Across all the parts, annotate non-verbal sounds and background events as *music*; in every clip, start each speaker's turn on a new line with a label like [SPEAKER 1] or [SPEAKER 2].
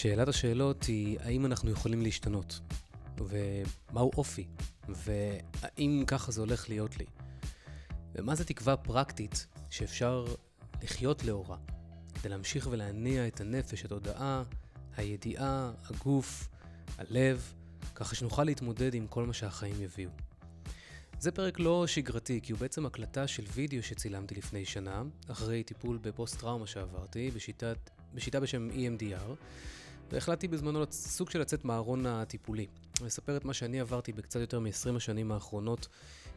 [SPEAKER 1] שאלת השאלות היא, האם אנחנו יכולים להשתנות? ומהו אופי? והאם ככה זה הולך להיות לי? ומה זה תקווה פרקטית שאפשר לחיות לאורה, כדי להמשיך ולהניע את הנפש, התודעה, הידיעה, הגוף, הלב, ככה שנוכל להתמודד עם כל מה שהחיים יביאו. זה פרק לא שגרתי, כי הוא בעצם הקלטה של וידאו שצילמתי לפני שנה, אחרי טיפול בפוסט-טראומה שעברתי, בשיטת, בשיטה בשם EMDR, והחלטתי בזמנו סוג של לצאת מהארון הטיפולי, לספר את מה שאני עברתי בקצת יותר מ-20 השנים האחרונות,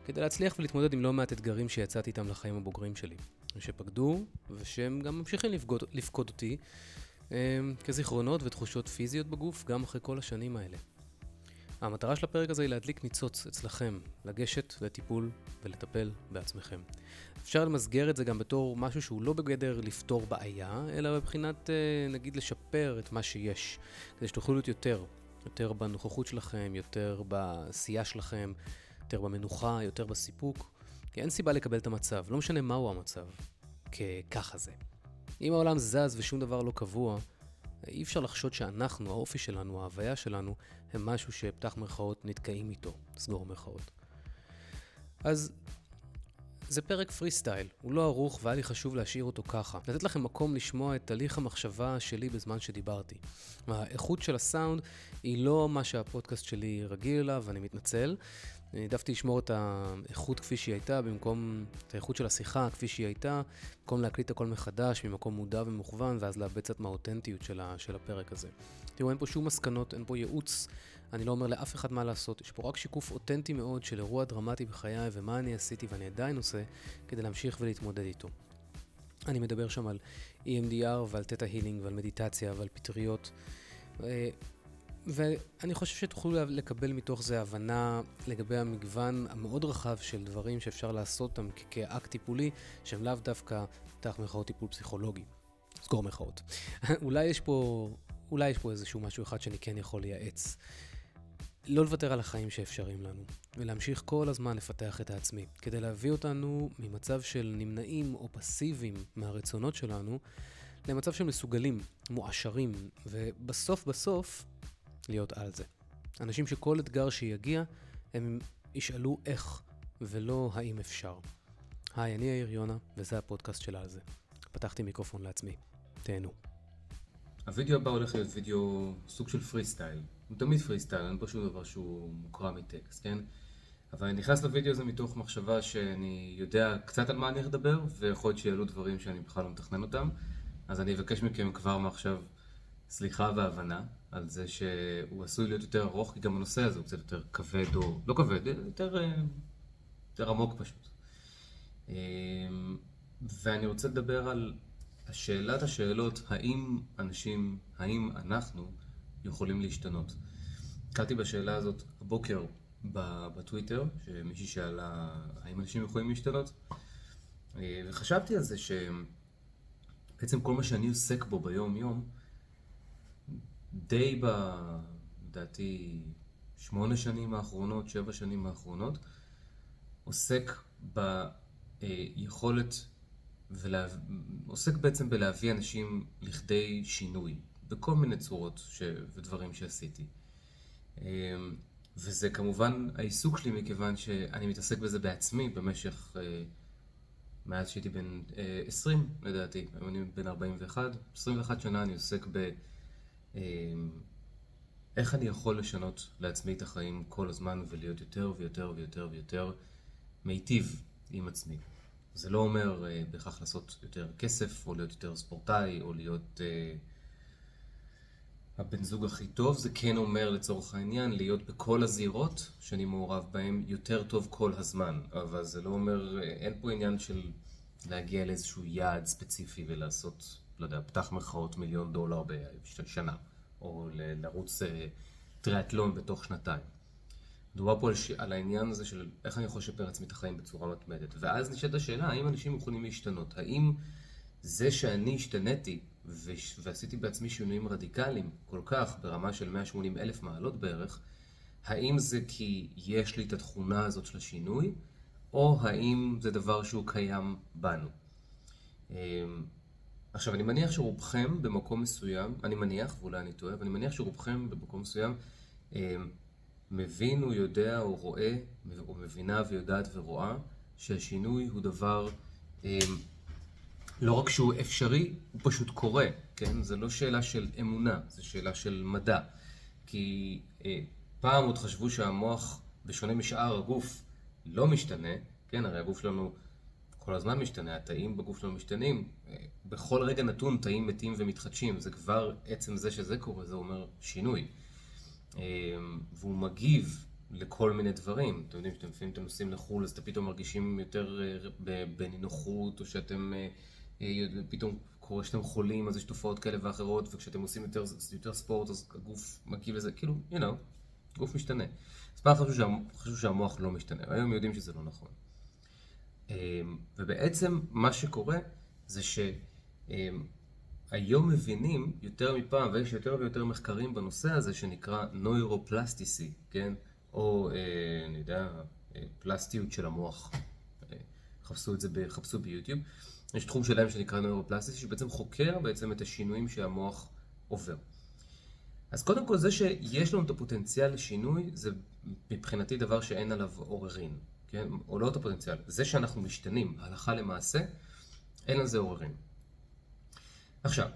[SPEAKER 1] כדי להצליח ולהתמודד עם לא מעט אתגרים שיצאתי איתם לחיים הבוגרים שלי, שפקדו, ושהם גם ממשיכים לפקוד, לפקוד אותי, אה, כזיכרונות ותחושות פיזיות בגוף, גם אחרי כל השנים האלה. המטרה של הפרק הזה היא להדליק ניצוץ אצלכם, לגשת לטיפול ולטפל בעצמכם. אפשר למסגר את זה גם בתור משהו שהוא לא בגדר לפתור בעיה, אלא מבחינת, אה, נגיד, לשפר את מה שיש, כדי שתוכלו להיות יותר, יותר בנוכחות שלכם, יותר בעשייה שלכם, יותר במנוחה, יותר בסיפוק, כי אין סיבה לקבל את המצב, לא משנה מהו המצב, כככה זה. אם העולם זז ושום דבר לא קבוע, אי אפשר לחשוד שאנחנו, האופי שלנו, ההוויה שלנו, הם משהו שפתח מירכאות נתקעים איתו, סגור מירכאות. אז זה פרק פרי סטייל, הוא לא ערוך והיה לי חשוב להשאיר אותו ככה. לתת לכם מקום לשמוע את תהליך המחשבה שלי בזמן שדיברתי. האיכות של הסאונד היא לא מה שהפודקאסט שלי רגיל אליו, אני מתנצל. אני העדפתי לשמור את האיכות כפי שהיא הייתה, במקום את האיכות של השיחה כפי שהיא הייתה, במקום להקליט הכל מחדש ממקום מודע ומוכוון, ואז לאבד קצת מהאותנטיות של, הפרק הזה. תראו, אין פה שום מסקנות, אין פה ייעוץ, אני לא אומר לאף אחד מה לעשות, יש פה רק שיקוף אותנטי מאוד של אירוע דרמטי בחיי ומה אני עשיתי ואני עדיין עושה כדי להמשיך ולהתמודד איתו. אני מדבר שם על EMDR ועל תטא הילינג ועל מדיטציה ועל פטריות. אה, ואני חושב שתוכלו לקבל מתוך זה הבנה לגבי המגוון המאוד רחב של דברים שאפשר לעשות אותם כאקט טיפולי, שהם לאו דווקא תחת מירכאות טיפול פסיכולוגי. סגור מירכאות. *laughs* אולי יש פה, אולי יש פה איזשהו משהו אחד שאני כן יכול לייעץ. לא לוותר על החיים שאפשריים לנו, ולהמשיך כל הזמן לפתח את העצמי, כדי להביא אותנו ממצב של נמנעים או פסיביים מהרצונות שלנו, למצב של מסוגלים, מועשרים, ובסוף בסוף להיות על זה. אנשים שכל אתגר שיגיע, הם ישאלו איך, ולא האם אפשר. היי, אני יאיר יונה, וזה הפודקאסט של על זה. פתחתי מיקרופון לעצמי. תהנו.
[SPEAKER 2] הווידאו הבא הולך להיות וידאו סוג של פרי סטייל. הוא תמיד פרי סטייל, אין פה שום דבר שהוא מוקרא מטקסט, כן? אבל אני נכנס לוידאו הזה מתוך מחשבה שאני יודע קצת על מה אני לדבר, ויכול להיות שיעלו דברים שאני בכלל לא מתכנן אותם. אז אני אבקש מכם כבר מעכשיו סליחה והבנה על זה שהוא עשוי להיות יותר ארוך, כי גם הנושא הזה הוא קצת יותר כבד, או לא כבד, יותר, אה, יותר עמוק פשוט. אה, ואני רוצה לדבר על שאלת השאלות, האם אנשים, האם אנחנו יכולים להשתנות. נתקלתי בשאלה הזאת הבוקר בטוויטר, שמישהי שאלה האם אנשים יכולים להשתנות, אה, וחשבתי על זה שבעצם כל מה שאני עוסק בו ביום יום, די ב... לדעתי, שמונה שנים האחרונות, שבע שנים האחרונות, עוסק ביכולת, ולה... עוסק בעצם בלהביא אנשים לכדי שינוי, בכל מיני צורות ש... ודברים שעשיתי. אמ, וזה כמובן העיסוק שלי מכיוון שאני מתעסק בזה בעצמי במשך, אה, מאז שהייתי בן 20 אה, לדעתי, היום אני בן 41, 21 שנה אני עוסק ב... אמ, איך אני יכול לשנות לעצמי את החיים כל הזמן ולהיות יותר ויותר ויותר ויותר מיטיב עם עצמי. זה לא אומר uh, בהכרח לעשות יותר כסף, או להיות יותר ספורטאי, או להיות uh, הבן זוג הכי טוב, זה כן אומר לצורך העניין להיות בכל הזירות שאני מעורב בהן יותר טוב כל הזמן, אבל זה לא אומר, uh, אין פה עניין של להגיע לאיזשהו יעד ספציפי ולעשות לא יודע, פתח מחאות מיליון דולר בשנה, או לרוץ אה, טריאטלון בתוך שנתיים. מדובר פה על, ש... על העניין הזה של איך אני יכול לשפר עצמי את החיים בצורה מתמדת. ואז נשאלת השאלה, האם אנשים יכולים להשתנות? האם זה שאני השתניתי. ועשיתי בעצמי שינויים רדיקליים כל כך, ברמה של 180 אלף מעלות בערך, האם זה כי יש לי את התכונה הזאת של השינוי, או האם זה דבר שהוא קיים בנו? אמ,
[SPEAKER 1] עכשיו, אני מניח שרובכם במקום מסוים, אני מניח, ואולי אני טועה, אבל אני מניח שרובכם במקום מסוים אה, מבין או יודע או רואה, או מבינה ויודעת ורואה, שהשינוי הוא דבר אה, לא רק שהוא אפשרי, הוא פשוט קורה, כן? זה לא שאלה של אמונה, זה שאלה של מדע. כי אה, פעם עוד חשבו שהמוח, בשונה משאר הגוף, לא משתנה, כן? הרי הגוף שלנו כל הזמן משתנה, התאים בגוף שלנו משתנים. אה, בכל רגע נתון תאים מתים ומתחדשים, זה כבר, עצם זה שזה קורה, זה אומר שינוי. אה, והוא מגיב לכל מיני דברים. אתם יודעים, שאתם לפעמים אתם נוסעים לחו"ל, אז אתם פתאום מרגישים יותר אה, בנינוחות, או שאתם... פתאום קורה שאתם חולים, אז יש תופעות כאלה ואחרות, וכשאתם עושים יותר, יותר ספורט, אז הגוף מגיב לזה, כאילו, you know, גוף משתנה. אז פעם חשבו, שה, חשבו שהמוח לא משתנה, והיום יודעים שזה לא נכון. אמ, ובעצם מה שקורה זה שהיום מבינים יותר מפעם, ויש יותר ויותר מחקרים בנושא הזה שנקרא נוירופלסטיסי, כן? או, אה, אני יודע, אה, פלסטיות של המוח. אה, חפשו את זה, חפשו ביוטיוב. יש תחום שלהם שנקרא נוירופלסטיסי, שבעצם חוקר בעצם את השינויים שהמוח עובר. אז קודם כל זה שיש לנו את הפוטנציאל לשינוי, זה מבחינתי דבר שאין עליו עוררין, כן? או לא את הפוטנציאל, זה שאנחנו משתנים הלכה למעשה, אין על זה עוררין. עכשיו,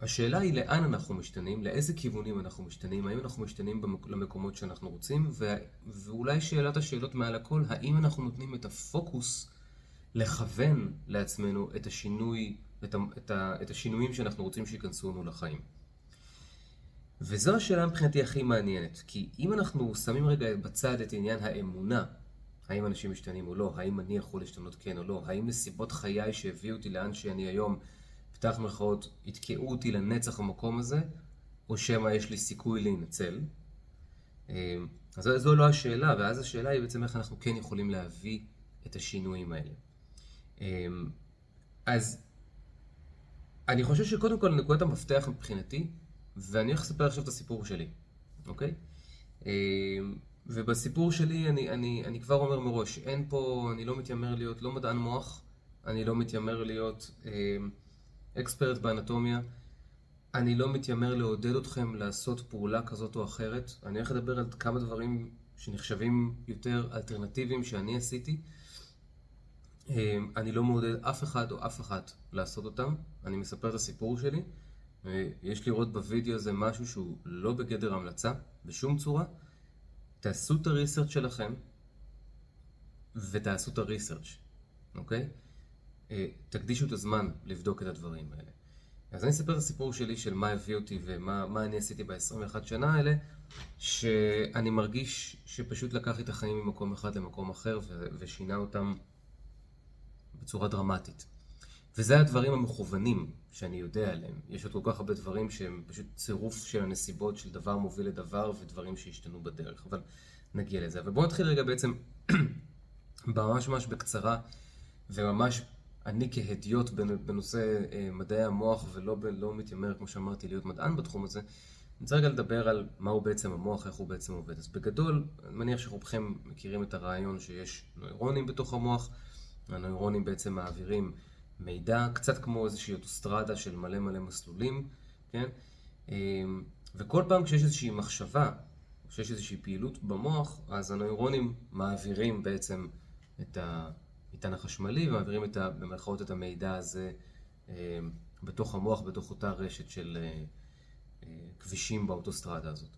[SPEAKER 1] השאלה היא לאן אנחנו משתנים, לאיזה כיוונים אנחנו משתנים, האם אנחנו משתנים למקומות שאנחנו רוצים, ו... ואולי שאלת השאלות מעל הכל, האם אנחנו נותנים את הפוקוס לכוון לעצמנו את השינוי, את, ה, את, ה, את השינויים שאנחנו רוצים שייכנסו לנו לחיים. וזו השאלה מבחינתי הכי מעניינת, כי אם אנחנו שמים רגע בצד את עניין האמונה, האם אנשים משתנים או לא, האם אני יכול להשתנות כן או לא, האם נסיבות חיי שהביאו אותי לאן שאני היום, פתח מירכאות, יתקעו אותי לנצח במקום הזה, או שמא יש לי סיכוי להינצל. אה, אז זו לא השאלה, ואז השאלה היא בעצם איך אנחנו כן יכולים להביא את השינויים האלה. אמ, אז אני חושב שקודם כל נקודת המפתח מבחינתי, ואני הולך לספר עכשיו את הסיפור שלי, אוקיי? אמ, ובסיפור שלי אני, אני, אני כבר אומר מראש, אין פה, אני לא מתיימר להיות לא מדען מוח, אני לא מתיימר להיות אמ, אקספרט באנטומיה, אני לא מתיימר לעודד אתכם לעשות פעולה כזאת או אחרת, אני הולך לדבר על כמה דברים שנחשבים יותר אלטרנטיביים שאני עשיתי. אמ, אני לא מעודד אף אחד או אף אחת לעשות אותם, אני מספר את הסיפור שלי. יש לראות בווידאו הזה משהו שהוא לא בגדר המלצה, בשום צורה. תעשו את הריסרצ' שלכם, ותעשו את הריסרצ', אוקיי? אה, תקדישו את הזמן לבדוק את הדברים האלה. אז אני אספר את הסיפור שלי של מה הביא אותי ומה אני עשיתי ב-21 שנה האלה, שאני מרגיש שפשוט לקח את החיים ממקום אחד למקום אחר ושינה אותם בצורה דרמטית. וזה הדברים המכוונים שאני יודע עליהם. יש עוד כל כך הרבה דברים שהם פשוט צירוף של הנסיבות של דבר מוביל לדבר ודברים שהשתנו בדרך, אבל נגיע לזה. אבל בואו נתחיל רגע בעצם *clears throat* ממש ממש בקצרה, וממש אני כהדיוט בנושא אה, מדעי המוח ולא לא מתיימר, כמו שאמרתי, להיות מדען בתחום הזה, אני רוצה רגע לדבר על מהו בעצם המוח, איך הוא בעצם עובד. אז בגדול, אני מניח שרובכם מכירים את הרעיון שיש נוירונים בתוך המוח, הנוירונים בעצם מעבירים מידע, קצת כמו איזושהי אוטוסטרדה של מלא מלא מסלולים, כן? אמ, וכל פעם כשיש איזושהי מחשבה, כשיש איזושהי פעילות במוח, אז הנוירונים מעבירים בעצם את המטען החשמלי ומעבירים את ה, במרכאות את המידע הזה אמ, בתוך המוח, בתוך אותה רשת של אה, אה, כבישים באוטוסטרדה הזאת.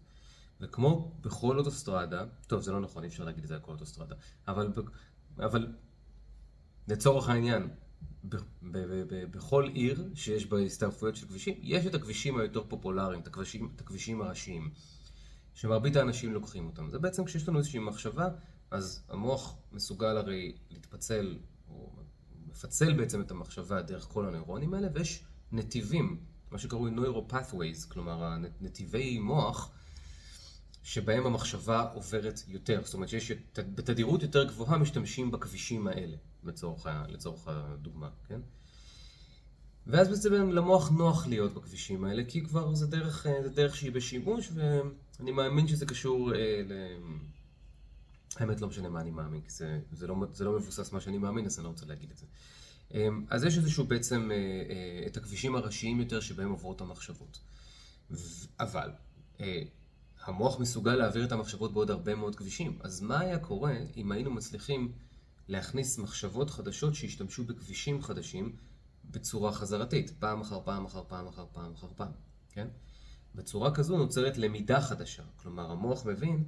[SPEAKER 1] וכמו בכל אוטוסטרדה, טוב זה לא נכון, אי אפשר להגיד את זה על כל אוטוסטרדה, אבל, אבל לצורך העניין, בכל עיר שיש בה הסתעפויות של כבישים, יש את הכבישים היותר פופולריים, את הכבישים, את הכבישים הראשיים, שמרבית האנשים לוקחים אותם. זה בעצם כשיש לנו איזושהי מחשבה, אז המוח מסוגל הרי להתפצל, או מפצל בעצם את המחשבה דרך כל הנוירונים האלה, ויש נתיבים, מה שקרוי Neuropathways, כלומר נתיבי מוח, שבהם המחשבה עוברת יותר. זאת אומרת שיש בתדירות יותר גבוהה משתמשים בכבישים האלה. לצורך, לצורך הדוגמה, כן? ואז בעצם למוח נוח להיות בכבישים האלה, כי כבר זה דרך, זה דרך שהיא בשימוש, ואני מאמין שזה קשור אה, ל... האמת לא משנה מה אני מאמין, כי זה, זה, לא, זה לא מבוסס מה שאני מאמין, אז אני לא רוצה להגיד את זה. אמ, אז יש איזשהו בעצם את הכבישים הראשיים יותר שבהם עוברות המחשבות. אבל המוח מסוגל להעביר את המחשבות בעוד הרבה מאוד כבישים. אז מה היה קורה אם היינו מצליחים להכניס מחשבות חדשות שהשתמשו בכבישים חדשים בצורה חזרתית, פעם אחר פעם אחר פעם אחר פעם אחר פעם, כן? בצורה כזו נוצרת למידה חדשה. כלומר, המוח מבין,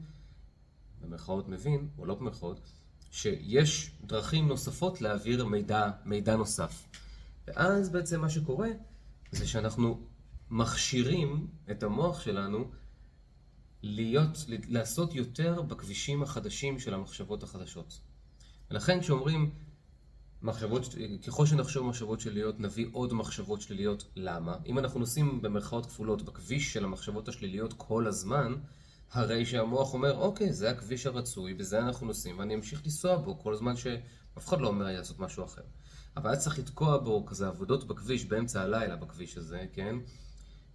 [SPEAKER 1] במרכאות מבין, או לא במרכאות, שיש דרכים נוספות להעביר מידע, מידע נוסף. ואז בעצם מה שקורה זה שאנחנו מכשירים את המוח שלנו להיות, לעשות יותר בכבישים החדשים של המחשבות החדשות. ולכן כשאומרים מחשבות, ככל שנחשוב מחשבות שליליות, נביא עוד מחשבות שליליות. למה? אם אנחנו נוסעים במרכאות כפולות בכביש של המחשבות השליליות כל הזמן, הרי שהמוח אומר, אוקיי, זה הכביש הרצוי, בזה אנחנו נוסעים, ואני אמשיך לנסוע בו כל הזמן שאף אחד לא אומר לי לעשות משהו אחר. אבל היה צריך לתקוע בו כזה עבודות בכביש באמצע הלילה בכביש הזה, כן?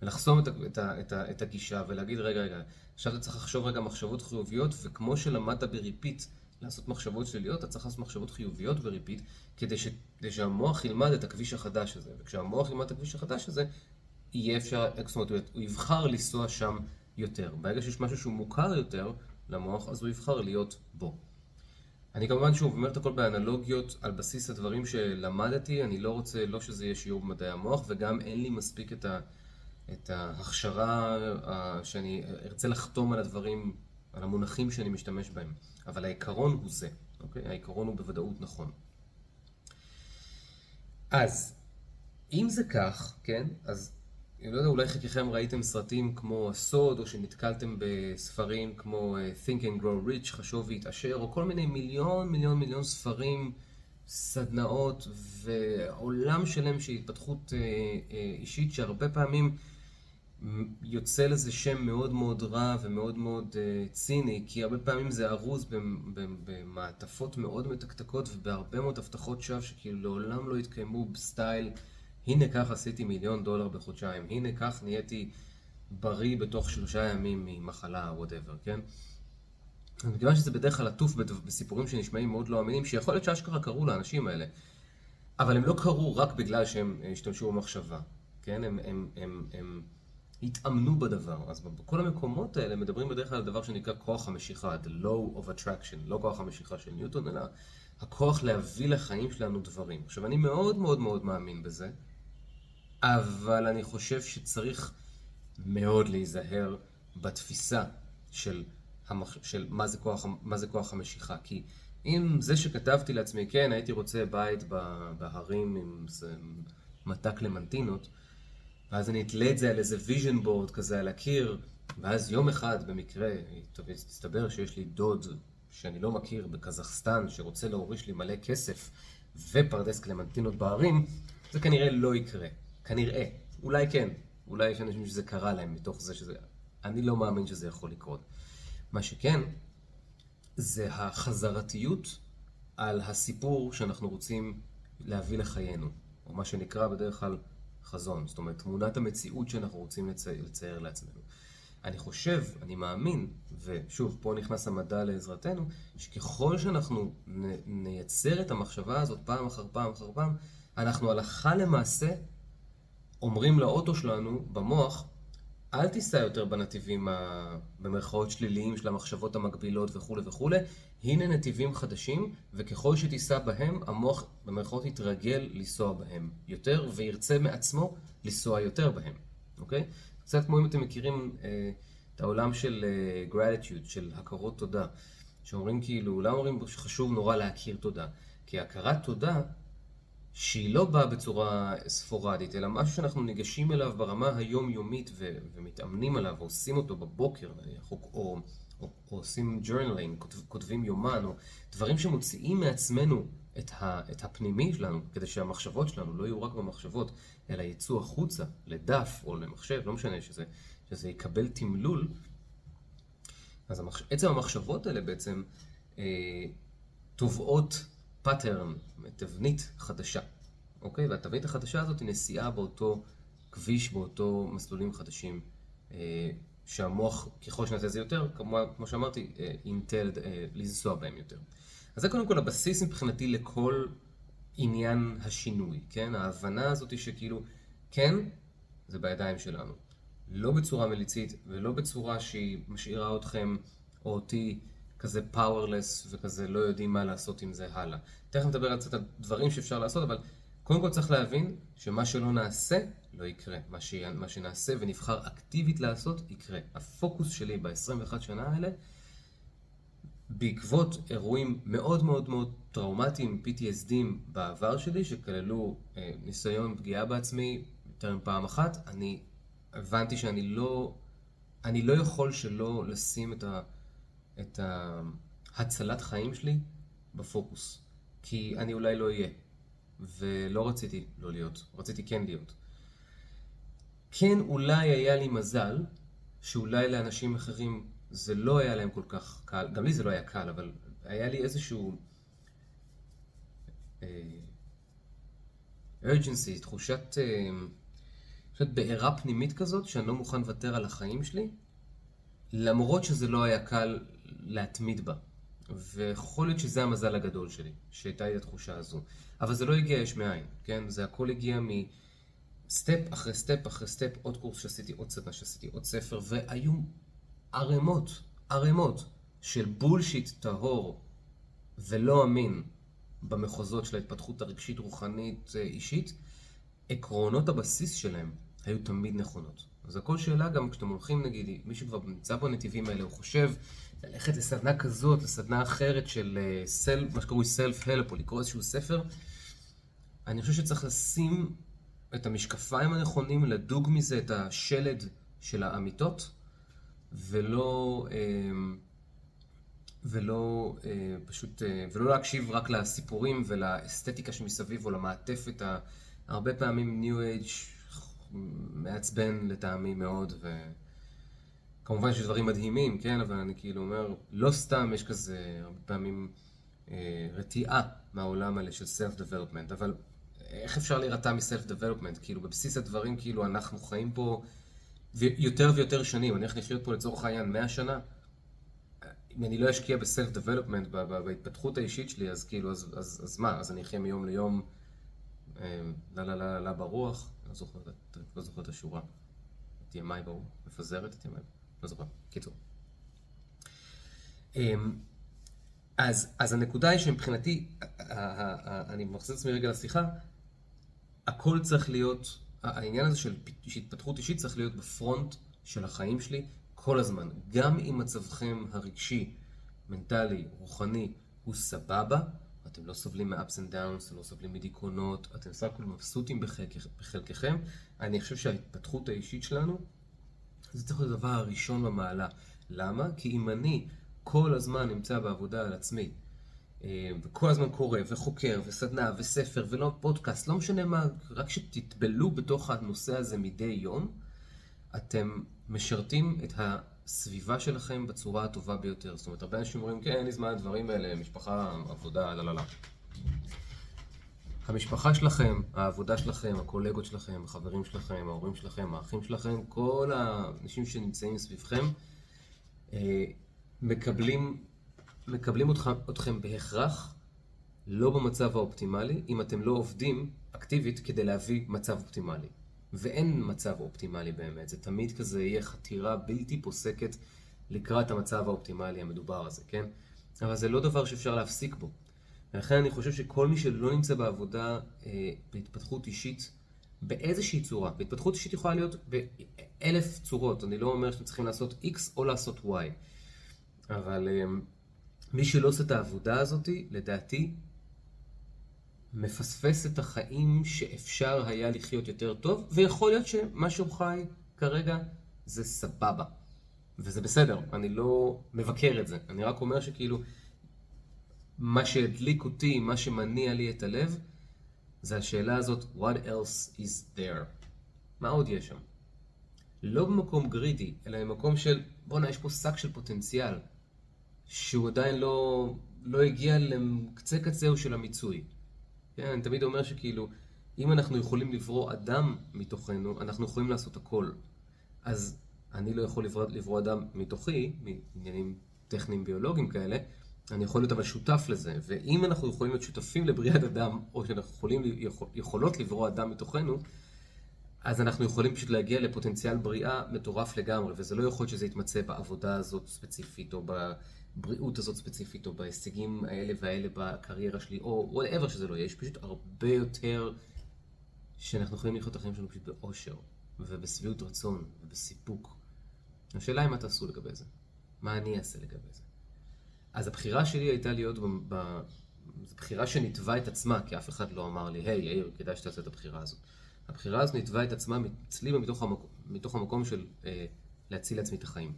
[SPEAKER 1] ולחסום את, את, את, את הגישה ולהגיד, רגע, רגע, עכשיו אתה צריך לחשוב רגע מחשבות חיוביות, וכמו שלמדת ב repeat לעשות מחשבות שליליות, אתה צריך לעשות מחשבות חיוביות ב repeat, כדי, ש, כדי שהמוח ילמד את הכביש החדש הזה. וכשהמוח ילמד את הכביש החדש הזה, יהיה אפשר, זאת אומרת, הוא יבחר לנסוע שם יותר. ברגע שיש משהו שהוא מוכר יותר למוח, אז הוא יבחר להיות בו. אני כמובן שוב אומר את הכל באנלוגיות על בסיס הדברים שלמדתי, אני לא רוצה, לא שזה יהיה שיעור במדעי המוח, וגם אין לי מספיק את ה... את ההכשרה שאני ארצה לחתום על הדברים, על המונחים שאני משתמש בהם. אבל העיקרון הוא זה, אוקיי? העיקרון הוא בוודאות נכון. אז, אם זה כך, כן? אז אני לא יודע, אולי חלקכם ראיתם סרטים כמו הסוד, או שנתקלתם בספרים כמו אה, Think and Grow Rich, חשוב והתעשר, או כל מיני מיליון מיליון מיליון ספרים, סדנאות ועולם שלם של התפתחות אה, אה, אישית, שהרבה פעמים יוצא לזה שם מאוד מאוד רע ומאוד מאוד uh, ציני, כי הרבה פעמים זה ארוז במעטפות מאוד מתקתקות ובהרבה מאוד הבטחות שווא שכאילו לעולם לא יתקיימו בסטייל הנה כך עשיתי מיליון דולר בחודשיים, הנה כך נהייתי בריא בתוך שלושה ימים ממחלה, whatever, כן? מכיוון שזה בדרך כלל עטוף בסיפורים שנשמעים מאוד לא אמינים, שיכול להיות שאשכרה קרו לאנשים האלה, אבל הם לא קרו רק בגלל שהם אה, השתמשו במחשבה, כן? הם, הם, הם, הם התאמנו בדבר. אז בכל המקומות האלה מדברים בדרך כלל על דבר שנקרא כוח המשיכה, the law of attraction, לא כוח המשיכה של ניוטון, אלא הכוח להביא לחיים שלנו דברים. עכשיו, אני מאוד מאוד מאוד מאמין בזה, אבל אני חושב שצריך מאוד להיזהר בתפיסה של, המח... של מה, זה כוח, מה זה כוח המשיכה. כי אם זה שכתבתי לעצמי, כן, הייתי רוצה בית בהרים עם מטע קלמנטינות, ואז אני אתלה את זה על איזה vision board כזה על הקיר, ואז יום אחד במקרה, הסתבר שיש לי דוד שאני לא מכיר בקזחסטן, שרוצה להוריש לי מלא כסף ופרדס קלמנטינות בערים, זה כנראה לא יקרה. כנראה. אולי כן. אולי יש אנשים שזה קרה להם מתוך זה שזה... אני לא מאמין שזה יכול לקרות. מה שכן, זה החזרתיות על הסיפור שאנחנו רוצים להביא לחיינו, או מה שנקרא בדרך כלל חזון, זאת אומרת, תמונת המציאות שאנחנו רוצים לצייר, לצייר לעצמנו. אני חושב, אני מאמין, ושוב, פה נכנס המדע לעזרתנו, שככל שאנחנו נייצר את המחשבה הזאת פעם אחר פעם אחר פעם, אנחנו הלכה למעשה אומרים לאוטו שלנו, במוח, אל תיסע יותר בנתיבים ה... במרכאות שליליים של המחשבות המקבילות וכולי וכולי, הנה נתיבים חדשים, וככל שתיסע בהם, המוח במרכאות יתרגל לנסוע בהם יותר, וירצה מעצמו לנסוע יותר בהם, אוקיי? קצת כמו אם אתם מכירים אה, את העולם של אה, gratitude, של הכרות תודה, שאומרים כאילו, למה אומרים שחשוב נורא להכיר תודה? כי הכרת תודה שהיא לא באה בצורה ספורדית, אלא משהו שאנחנו ניגשים אליו ברמה היומיומית ו- ומתאמנים עליו, ועושים אותו בבוקר נניח, או, או, או, או עושים journaling, כותב, כותבים יומן, או דברים שמוציאים מעצמנו את, ה, את הפנימי שלנו, כדי שהמחשבות שלנו לא יהיו רק במחשבות, אלא יצאו החוצה, לדף או למחשב, לא משנה, שזה, שזה יקבל תמלול. אז המחש... עצם המחשבות האלה בעצם אה, תובעות pattern, תבנית חדשה, אוקיי? והתבנית החדשה הזאת היא נסיעה באותו כביש, באותו מסלולים חדשים, אה, שהמוח, ככל שנעשה את זה יותר, כמו, כמו שאמרתי, ייטה ל, אה, אה, לנסוע בהם יותר. אז זה קודם כל הבסיס מבחינתי לכל עניין השינוי, כן? ההבנה הזאת היא שכאילו, כן, זה בידיים שלנו. לא בצורה מליצית ולא בצורה שהיא משאירה אתכם או אותי כזה powerless וכזה לא יודעים מה לעשות עם זה הלאה. תכף נדבר על קצת על דברים שאפשר לעשות, אבל קודם כל צריך להבין שמה שלא נעשה, לא יקרה. מה, ש... מה שנעשה ונבחר אקטיבית לעשות, יקרה. הפוקוס שלי ב-21 שנה האלה, בעקבות אירועים מאוד מאוד מאוד טראומטיים, PTSD ים בעבר שלי, שכללו אה, ניסיון פגיעה בעצמי יותר מפעם אחת, אני הבנתי שאני לא, אני לא יכול שלא לשים את, ה, את ההצלת חיים שלי בפוקוס. כי אני אולי לא אהיה. ולא רציתי לא להיות, רציתי כן להיות. כן, אולי היה לי מזל, שאולי לאנשים אחרים זה לא היה להם כל כך קל, גם לי זה לא היה קל, אבל היה לי איזשהו uh, urgency, תחושת, uh, בעירה פנימית כזאת, שאני לא מוכן לוותר על החיים שלי, למרות שזה לא היה קל להתמיד בה. ויכול להיות שזה המזל הגדול שלי, שהייתה לי התחושה הזו. אבל זה לא הגיע יש מאין, כן? זה הכל הגיע מ step אחרי step אחרי step, עוד קורס שעשיתי, עוד סדנה שעשיתי, עוד ספר, והיו ערימות, ערימות של bullshit טהור ולא אמין במחוזות של ההתפתחות הרגשית, רוחנית, אה, אישית. עקרונות הבסיס שלהם היו תמיד נכונות. אז הכל שאלה גם כשאתם הולכים, נגיד, מי שכבר נמצא בנתיבים האלה, הוא חושב ללכת לסדנה כזאת, לסדנה אחרת של סל, אה, מה שקרוי סלף-הלפ, או לקרוא איזשהו ספר, אני חושב שצריך לשים את המשקפיים הנכונים, לדוג מזה את השלד של האמיתות, ולא, אה, ולא אה, פשוט, ולא להקשיב רק לסיפורים ולאסתטיקה שמסביב, או למעטפת, הרבה פעמים ניו אייג' מעצבן לטעמי מאוד, ו... כמובן שיש דברים מדהימים, כן, אבל אני כאילו אומר, לא סתם יש כזה הרבה פעמים אה, רתיעה מהעולם האלה של self-development, אבל איך אפשר להירתע מ-self-development? כאילו, בבסיס הדברים, כאילו, אנחנו חיים פה יותר ויותר שנים, אני הולך לחיות פה לצורך העניין 100 שנה. אם אני לא אשקיע ב-self-development, בהתפתחות האישית שלי, אז כאילו, אז, אז, אז מה? אז אני אחיה מיום ליום, אה, לה לה לה לה ברוח, לא זוכר, לא זוכר את השורה. את ימיי ברוח, מפזרת את ימיי. לא זוכר, קיצור. אמ, אז, אז הנקודה היא שמבחינתי, אני מחזיר את עצמי רגע לשיחה, הכל צריך להיות, העניין הזה של התפתחות אישית צריך להיות בפרונט של החיים שלי כל הזמן. גם אם מצבכם הרגשי, מנטלי, רוחני, הוא סבבה, אתם לא סובלים מ-ups and downs, אתם לא סובלים מדיכאונות, אתם סך הכול מבסוטים בחלקכם, אני חושב שההתפתחות האישית שלנו זה צריך להיות הדבר הראשון במעלה. למה? כי אם אני כל הזמן נמצא בעבודה על עצמי, אה, וכל הזמן קורא וחוקר וסדנה וספר ולא פודקאסט, לא משנה מה, רק שתטבלו בתוך הנושא הזה מדי יום, אתם משרתים את הסביבה שלכם בצורה הטובה ביותר. זאת אומרת, הרבה אנשים אומרים, כן, אין לי זמן לדברים האלה, משפחה, עבודה, לא, לא, לא. המשפחה שלכם, העבודה שלכם, הקולגות שלכם, החברים שלכם, ההורים שלכם, האחים שלכם, כל האנשים שנמצאים סביבכם, אה, מקבלים, מקבלים אותך, אתכם בהכרח לא במצב האופטימלי, אם אתם לא עובדים אקטיבית כדי להביא מצב אופטימלי. ואין מצב אופטימלי באמת, זה תמיד כזה יהיה חתירה בלתי פוסקת לקראת המצב האופטימלי המדובר הזה, כן? אבל זה לא דבר שאפשר להפסיק בו. ולכן אני חושב שכל מי שלא נמצא בעבודה אה, בהתפתחות אישית, באיזושהי צורה, בהתפתחות אישית יכולה להיות באלף צורות, אני לא אומר שאתם צריכים לעשות X או לעשות Y, אבל אה, מי שלא עושה את העבודה הזאת, לדעתי, מפספס את החיים שאפשר היה לחיות יותר טוב, ויכול להיות שמה שהוא חי כרגע זה סבבה. וזה בסדר, אני לא מבקר את זה, אני רק אומר שכאילו, מה שהדליק אותי, מה שמניע לי את הלב, זה השאלה הזאת, what else is there? מה עוד יש שם? לא במקום גרידי, אלא במקום של, בואנה, יש פה שק של פוטנציאל, שהוא עדיין לא, לא הגיע לקצה קצהו של המיצוי. כן, אני תמיד אומר שכאילו, אם אנחנו יכולים לברוא אדם מתוכנו, אנחנו יכולים לעשות הכל. אז אני לא יכול לברוא, לברוא אדם מתוכי, מעניינים טכניים ביולוגיים כאלה, אני יכול להיות אבל שותף לזה, ואם אנחנו יכולים להיות שותפים לבריאת אדם, או שאנחנו יכולים, יכול, יכולות לברוא אדם מתוכנו, אז אנחנו יכולים פשוט להגיע לפוטנציאל בריאה מטורף לגמרי, וזה לא יכול להיות שזה יתמצא בעבודה הזאת ספציפית, או בבריאות הזאת ספציפית, או בהישגים האלה והאלה בקריירה שלי, או whatever שזה לא יהיה, יש פשוט הרבה יותר שאנחנו יכולים לחיות את החיים שלנו פשוט באושר, ובשביעות רצון, ובסיפוק. השאלה היא מה תעשו לגבי זה. מה אני אעשה לגבי זה. אז הבחירה שלי הייתה להיות, ב... זו בחירה שניתבה את עצמה, כי אף אחד לא אמר לי, היי, יאיר, כדאי שתעשה את הבחירה הזאת. הבחירה הזאת ניתבה את עצמה אצלי מתוך, המקום, מתוך המקום של אה, להציל לעצמי את החיים.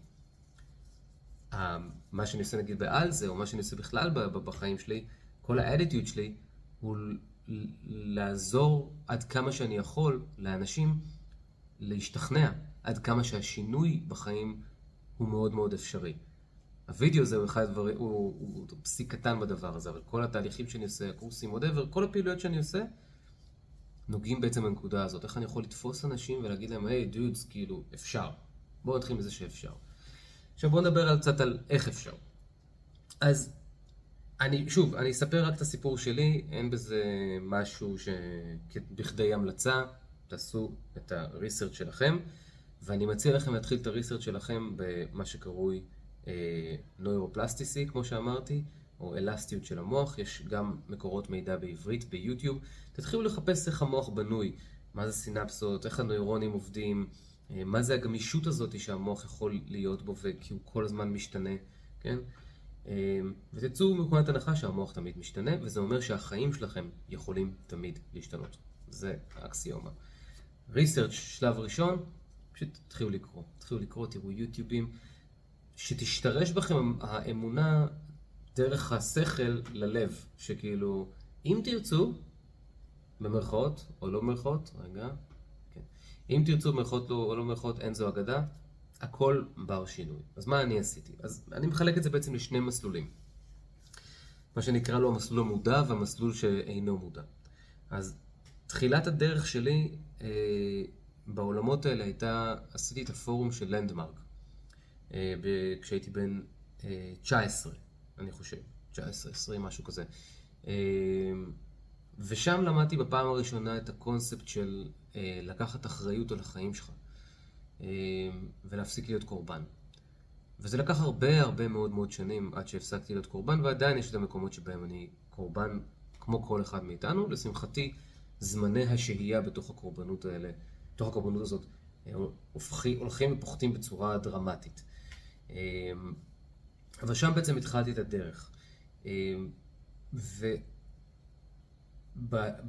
[SPEAKER 1] אה, מה שאני עושה נגיד בעל זה, או מה שאני עושה בכלל בחיים שלי, כל האדיטיוד שלי, הוא לעזור עד כמה שאני יכול לאנשים להשתכנע עד כמה שהשינוי בחיים הוא מאוד מאוד אפשרי. הווידאו הזה הוא אחד הדברים, הוא, הוא, הוא פסיק קטן בדבר הזה, אבל כל התהליכים שאני עושה, הקורסים, whatever, כל הפעילויות שאני עושה, נוגעים בעצם בנקודה הזאת. איך אני יכול לתפוס אנשים ולהגיד להם, היי, hey, דודס, כאילו, אפשר. בואו נתחיל מזה שאפשר. עכשיו בואו נדבר על קצת על איך אפשר. אז אני, שוב, אני אספר רק את הסיפור שלי, אין בזה משהו שבכדי המלצה, תעשו את הריסרצ' שלכם, ואני מציע לכם להתחיל את הריסרצ' שלכם במה שקרוי נוירופלסטיסי, כמו שאמרתי, או אלסטיות של המוח, יש גם מקורות מידע בעברית ביוטיוב. תתחילו לחפש איך המוח בנוי, מה זה סינפסות, איך הנוירונים עובדים, אה, מה זה הגמישות הזאת שהמוח יכול להיות בו, כי הוא כל הזמן משתנה, כן? אה, ותצאו מנקודת הנחה שהמוח תמיד משתנה, וזה אומר שהחיים שלכם יכולים תמיד להשתנות. זה האקסיומה. ריסרצ' שלב ראשון, פשוט תתחילו לקרוא. תתחילו לקרוא, תראו יוטיובים. שתשתרש בכם האמונה דרך השכל ללב, שכאילו, אם תרצו, במרכאות או לא במרכאות, רגע, כן. אם תרצו במרכאות לא, או לא במרכאות, אין זו אגדה, הכל בר שינוי. אז מה אני עשיתי? אז אני מחלק את זה בעצם לשני מסלולים. מה שנקרא לו המסלול המודע והמסלול שאינו מודע. אז תחילת הדרך שלי אה, בעולמות האלה הייתה, עשיתי את הפורום של לנדמרק. אה, כשהייתי בן 19, אה, אני חושב, 19, 20, משהו כזה. אה, ושם למדתי בפעם הראשונה את הקונספט של לקחת אחריות על החיים שלך ולהפסיק להיות קורבן. וזה לקח הרבה הרבה מאוד מאוד שנים עד שהפסקתי להיות קורבן, ועדיין יש את המקומות שבהם אני קורבן כמו כל אחד מאיתנו. לשמחתי, זמני השהייה בתוך הקורבנות האלה, בתוך הקורבנות הזאת, הולכים ופוחתים בצורה דרמטית. אמ, אבל שם בעצם התחלתי את הדרך. אמ,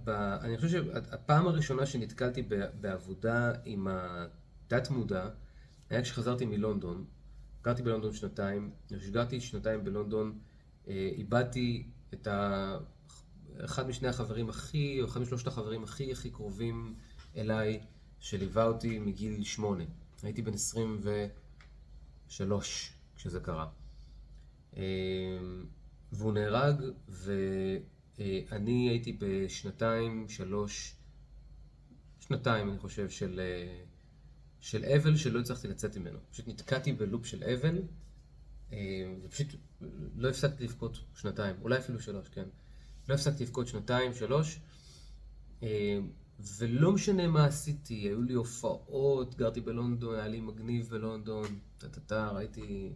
[SPEAKER 1] ואני חושב שהפעם הראשונה שנתקלתי בעבודה עם התת-מודע היה כשחזרתי מלונדון. גרתי בלונדון שנתיים, כשגרתי שנתיים בלונדון, אה, איבדתי את ה... אחד משני החברים הכי, או אחד משלושת החברים הכי הכי קרובים אליי, שליווה אותי מגיל שמונה. הייתי בן עשרים ו... שלוש כשזה קרה. אמ, והוא נהרג, ואני הייתי בשנתיים, שלוש, שנתיים אני חושב, של, של אבל שלא הצלחתי לצאת ממנו. פשוט נתקעתי בלופ של אבל, ופשוט לא הפסקתי לבכות שנתיים, אולי אפילו שלוש, כן. לא הפסקתי לבכות שנתיים, שלוש. ולא משנה מה עשיתי, היו לי הופעות, גרתי בלונדון, היה לי מגניב בלונדון, טה-טה-טה, ראיתי,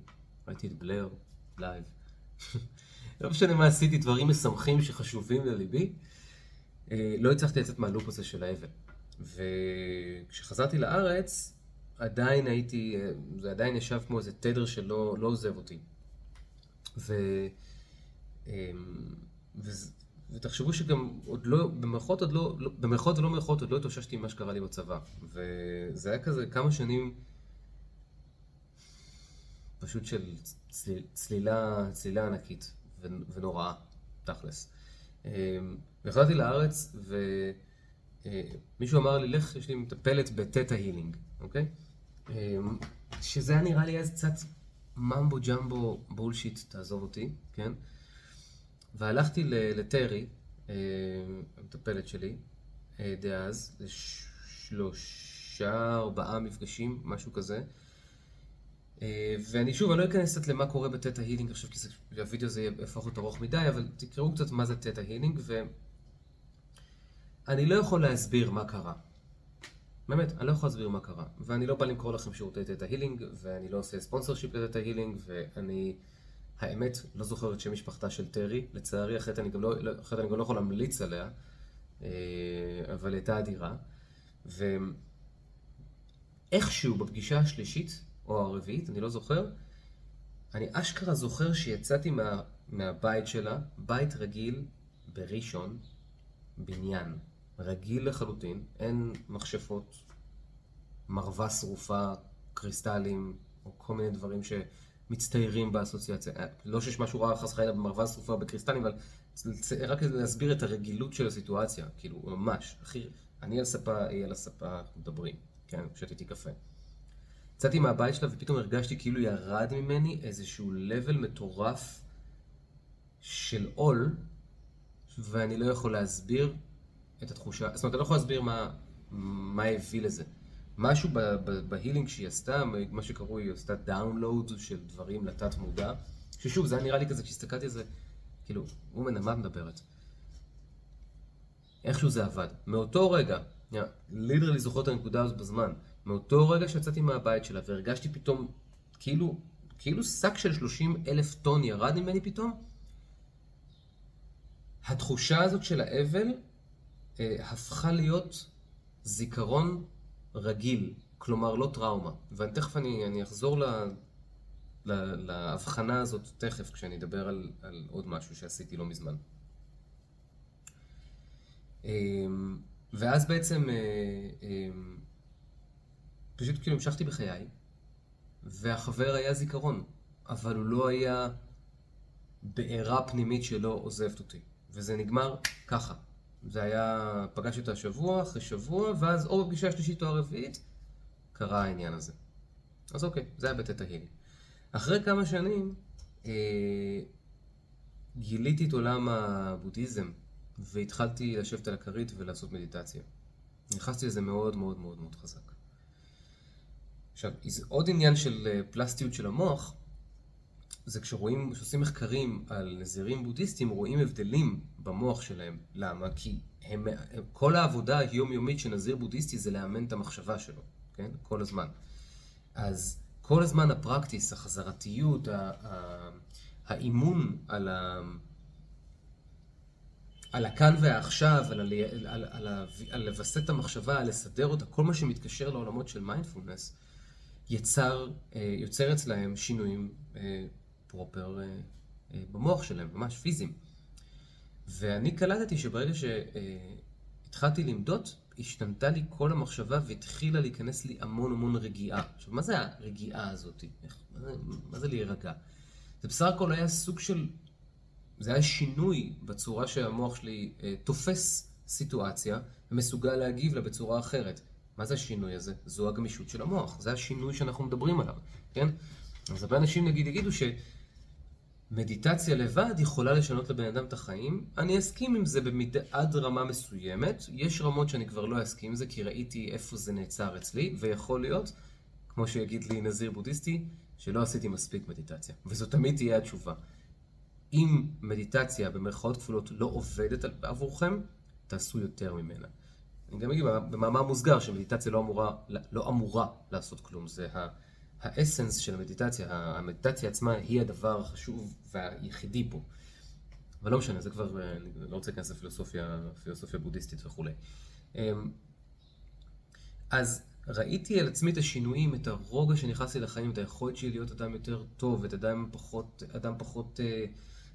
[SPEAKER 1] ראיתי את בלר, live. *laughs* לא משנה מה עשיתי, דברים משמחים שחשובים לליבי. אה, לא הצלחתי לצאת מה loop הזה של האבל. וכשחזרתי לארץ, עדיין הייתי, אה, זה עדיין ישב כמו איזה תדר שלא לא עוזב אותי. ו... אמ, וזה, ותחשבו שגם עוד לא, במרכאות עוד לא, לא במרכאות ולא במרכאות עוד לא התאוששתי ממה שקרה לי בצבא. וזה היה כזה כמה שנים פשוט של צליל, צלילה, צלילה ענקית ונוראה, תכלס. אמ, והחלטתי לארץ ומישהו אמר לי, לך, יש לי מטפלת ב Theta Healing, אוקיי? אמ, שזה היה נראה לי אז קצת mumbo jumbo bullshit, תעזוב אותי, כן? והלכתי לטרי, אה, המטפלת שלי, אה, דאז, לשלושה, ארבעה מפגשים, משהו כזה. אה, ואני שוב, אני לא אכנס קצת למה קורה ב Theta Healing עכשיו, כי הווידאו הזה יהפוך להיות ארוך מדי, אבל תקראו קצת מה זה Theta Healing, ואני לא יכול להסביר מה קרה. באמת, אני לא יכול להסביר מה קרה. ואני לא בא למכור לכם שירותי Theta Healing, ואני לא עושה sponsorship ל Theta Healing, ואני, האמת, לא זוכר את שם משפחתה של טרי. לצערי, אחרת אני גם לא, לא- אחרת אני גם לא יכול להמליץ עליה, אה, אבל הייתה אדירה. ואיכשהו בפגישה השלישית, או הרביעית, אני לא זוכר, אני אשכרה זוכר שיצאתי מה, מהבית שלה, בית רגיל בראשון, בניין, רגיל לחלוטין, אין מכשפות, מרווה שרופה, קריסטלים, או כל מיני דברים שמצטיירים באסוציאציה. אה, לא שיש משהו רע חס וחלילה במרווה שרופה בקריסטלים, אבל רק להסביר את הרגילות של הסיטואציה, כאילו, ממש, אחי, אני על ספה, היא על הספה, אנחנו מדברים, כן, שתיתי קפה. יצאתי מהבית שלה ופתאום הרגשתי כאילו ירד ממני איזשהו level מטורף של עול, ואני לא יכול להסביר את התחושה, זאת אומרת, אני לא יכול להסביר מה, מה הביא לזה. משהו ב healing שהיא עשתה, מה שקרוי, היא עשתה download של דברים לתת מודע, ששוב, זה היה נראה לי כזה, כשהסתכלתי על זה, כאילו, oh man, על מה את מדברת? איכשהו זה עבד. מאותו רגע, literally זוכר את הנקודה הזאת בזמן, מאותו רגע שיצאתי מהבית שלה והרגשתי פתאום, כאילו, כאילו שק של 30 אלף טון ירד ממני פתאום, התחושה הזאת של האבל אה, הפכה להיות זיכרון רגיל, כלומר לא טראומה. ותכף אני, אני אחזור ל, ל, להבחנה הזאת תכף, כשאני אדבר על, על עוד משהו שעשיתי לא מזמן. אמ, ואז בעצם אה, אמ, פשוט כאילו המשכתי בחיי, והחבר היה זיכרון, אבל הוא לא היה בעירה פנימית שלא עוזבת אותי. וזה נגמר ככה. זה היה, פגשתי אותה שבוע אחרי שבוע, ואז או בפגישה השלישית או הרביעית, קרה העניין הזה. אז אוקיי, זה היה בטטה הילי. אחרי כמה שנים, אה, גיליתי את עולם הבודהיזם, והתחלתי לשבת על הכרית ולעשות מדיטציה. נכנסתי לזה מאוד מאוד מאוד מאוד חזק. עכשיו, עוד עניין של אה, פלסטיות של המוח, זה כשרואים, כשעושים מחקרים על נזירים בודהיסטים, רואים הבדלים במוח שלהם. למה? כי הם, כל העבודה היומיומית של נזיר בודהיסטי זה לאמן את המחשבה שלו, כן? כל הזמן. אז כל הזמן הפרקטיס, החזרתיות, ה, ה, האימון על, ה, על הכאן והעכשיו, על, על, על, על, על לווסת את המחשבה, על לסדר אותה, כל מה שמתקשר לעולמות של מיינדפולנס, יצר, אה, יוצר אצלהם שינויים אה, פרופר אה, אה, במוח שלהם, ממש פיזיים. ואני קלטתי שברגע שהתחלתי למדוד, השתנתה לי כל המחשבה והתחילה להיכנס לי המון המון רגיעה. עכשיו, מה זה הרגיעה הזאת? איך, מה, זה, מה זה להירגע? זה בסך הכל היה סוג של... זה היה שינוי בצורה שהמוח שלי אה, תופס סיטואציה ומסוגל להגיב לה בצורה אחרת. מה זה השינוי הזה? זו הגמישות של המוח. זה השינוי שאנחנו מדברים עליו, כן? אז הרבה אנשים נגיד יגידו שמדיטציה לבד יכולה לשנות לבן אדם את החיים. אני אסכים עם זה במיד... עד רמה מסוימת. יש רמות שאני כבר לא אסכים עם זה, כי ראיתי איפה זה נעצר אצלי, ויכול להיות, כמו שיגיד לי נזיר בודהיסטי, שלא עשיתי מספיק מדיטציה. וזו תמיד תהיה התשובה. אם מדיטציה במרכאות כפולות לא עובדת עבורכם, תעשו יותר ממנה. אני גם אגיד במאמר מוסגר שמדיטציה לא אמורה, לא אמורה לעשות כלום. זה ה- האסנס של המדיטציה, המדיטציה עצמה היא הדבר החשוב והיחידי פה. אבל לא משנה, זה כבר, אני לא רוצה להיכנס לפילוסופיה פילוסופיה בודהיסטית וכולי. אמ, אז ראיתי על עצמי את השינויים, את הרוגע שנכנס לי לחיים, את היכולת שלי להיות אדם יותר טוב, את אדם פחות, אדם פחות אה,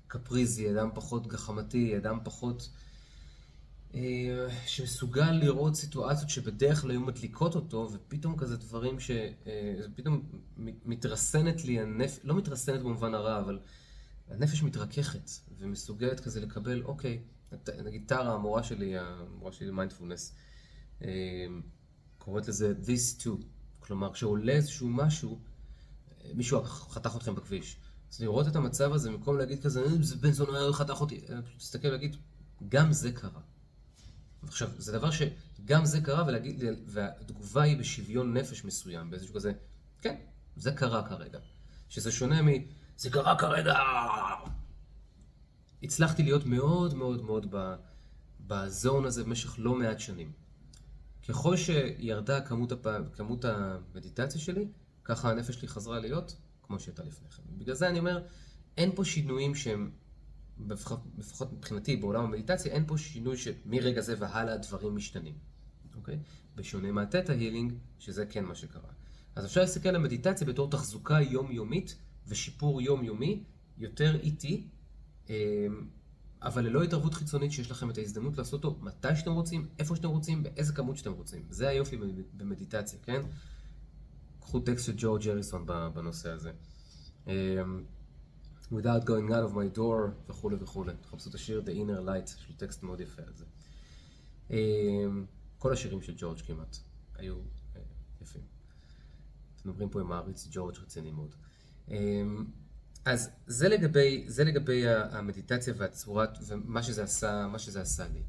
[SPEAKER 1] קפריזי, אדם פחות גחמתי, אדם פחות... אה, שמסוגל לראות סיטואציות שבדרך כלל היו מדליקות אותו, ופתאום כזה דברים ש... אה, פתאום מתרסנת לי הנפש, לא מתרסנת במובן הרע, אבל הנפש מתרככת, ומסוגלת כזה לקבל, אוקיי, נגיד טרה, המורה שלי, המורה שלי למיינדפולנס, אה, קוראת לזה this too, כלומר כשעולה איזשהו משהו, מישהו חתך אתכם בכביש. אז לראות את המצב הזה, במקום להגיד כזה, "אה, זה בן זונה חתך אותי, להסתכל ולהגיד, גם זה קרה. עכשיו, זה דבר שגם זה קרה, ולהגיד, והתגובה היא בשוויון נפש מסוים, באיזשהו כזה, כן, זה קרה כרגע. שזה שונה מ... זה קרה כרגע! הצלחתי להיות מאוד מאוד מאוד בזון הזה במשך לא מעט שנים. ככל שירדה כמות, הפ... כמות המדיטציה שלי, ככה הנפש שלי חזרה להיות כמו שהייתה לפני כן. בגלל זה אני אומר, אין פה שינויים שהם, לפחות מבחינתי בעולם המדיטציה, אין פה שינוי שמרגע זה והלאה הדברים משתנים, אוקיי? בשונה מהתטא הילינג, שזה כן מה שקרה. אז אפשר להסתכל על המדיטציה בתור תחזוקה יומיומית ושיפור יומיומי, יותר איטי, אמ, אבל ללא התערבות חיצונית שיש לכם את ההזדמנות לעשות אותו מתי שאתם רוצים, איפה שאתם רוצים, באיזה כמות שאתם רוצים. זה היופי במדיטציה, כן? קחו טקסט של ג'ורג' אריסון בנושא הזה. Without going out of my door וכולי וכולי. תחפשו את השיר The Inner Light, יש לו טקסט מאוד יפה על זה. Um, כל השירים של ג'ורג' כמעט היו uh, יפים. אתם מדברים פה עם מעריץ ג'ורג' רציני מאוד. Um, אז זה לגבי, זה לגבי המדיטציה והצורת, ומה שזה עשה, מה שזה עשה לי.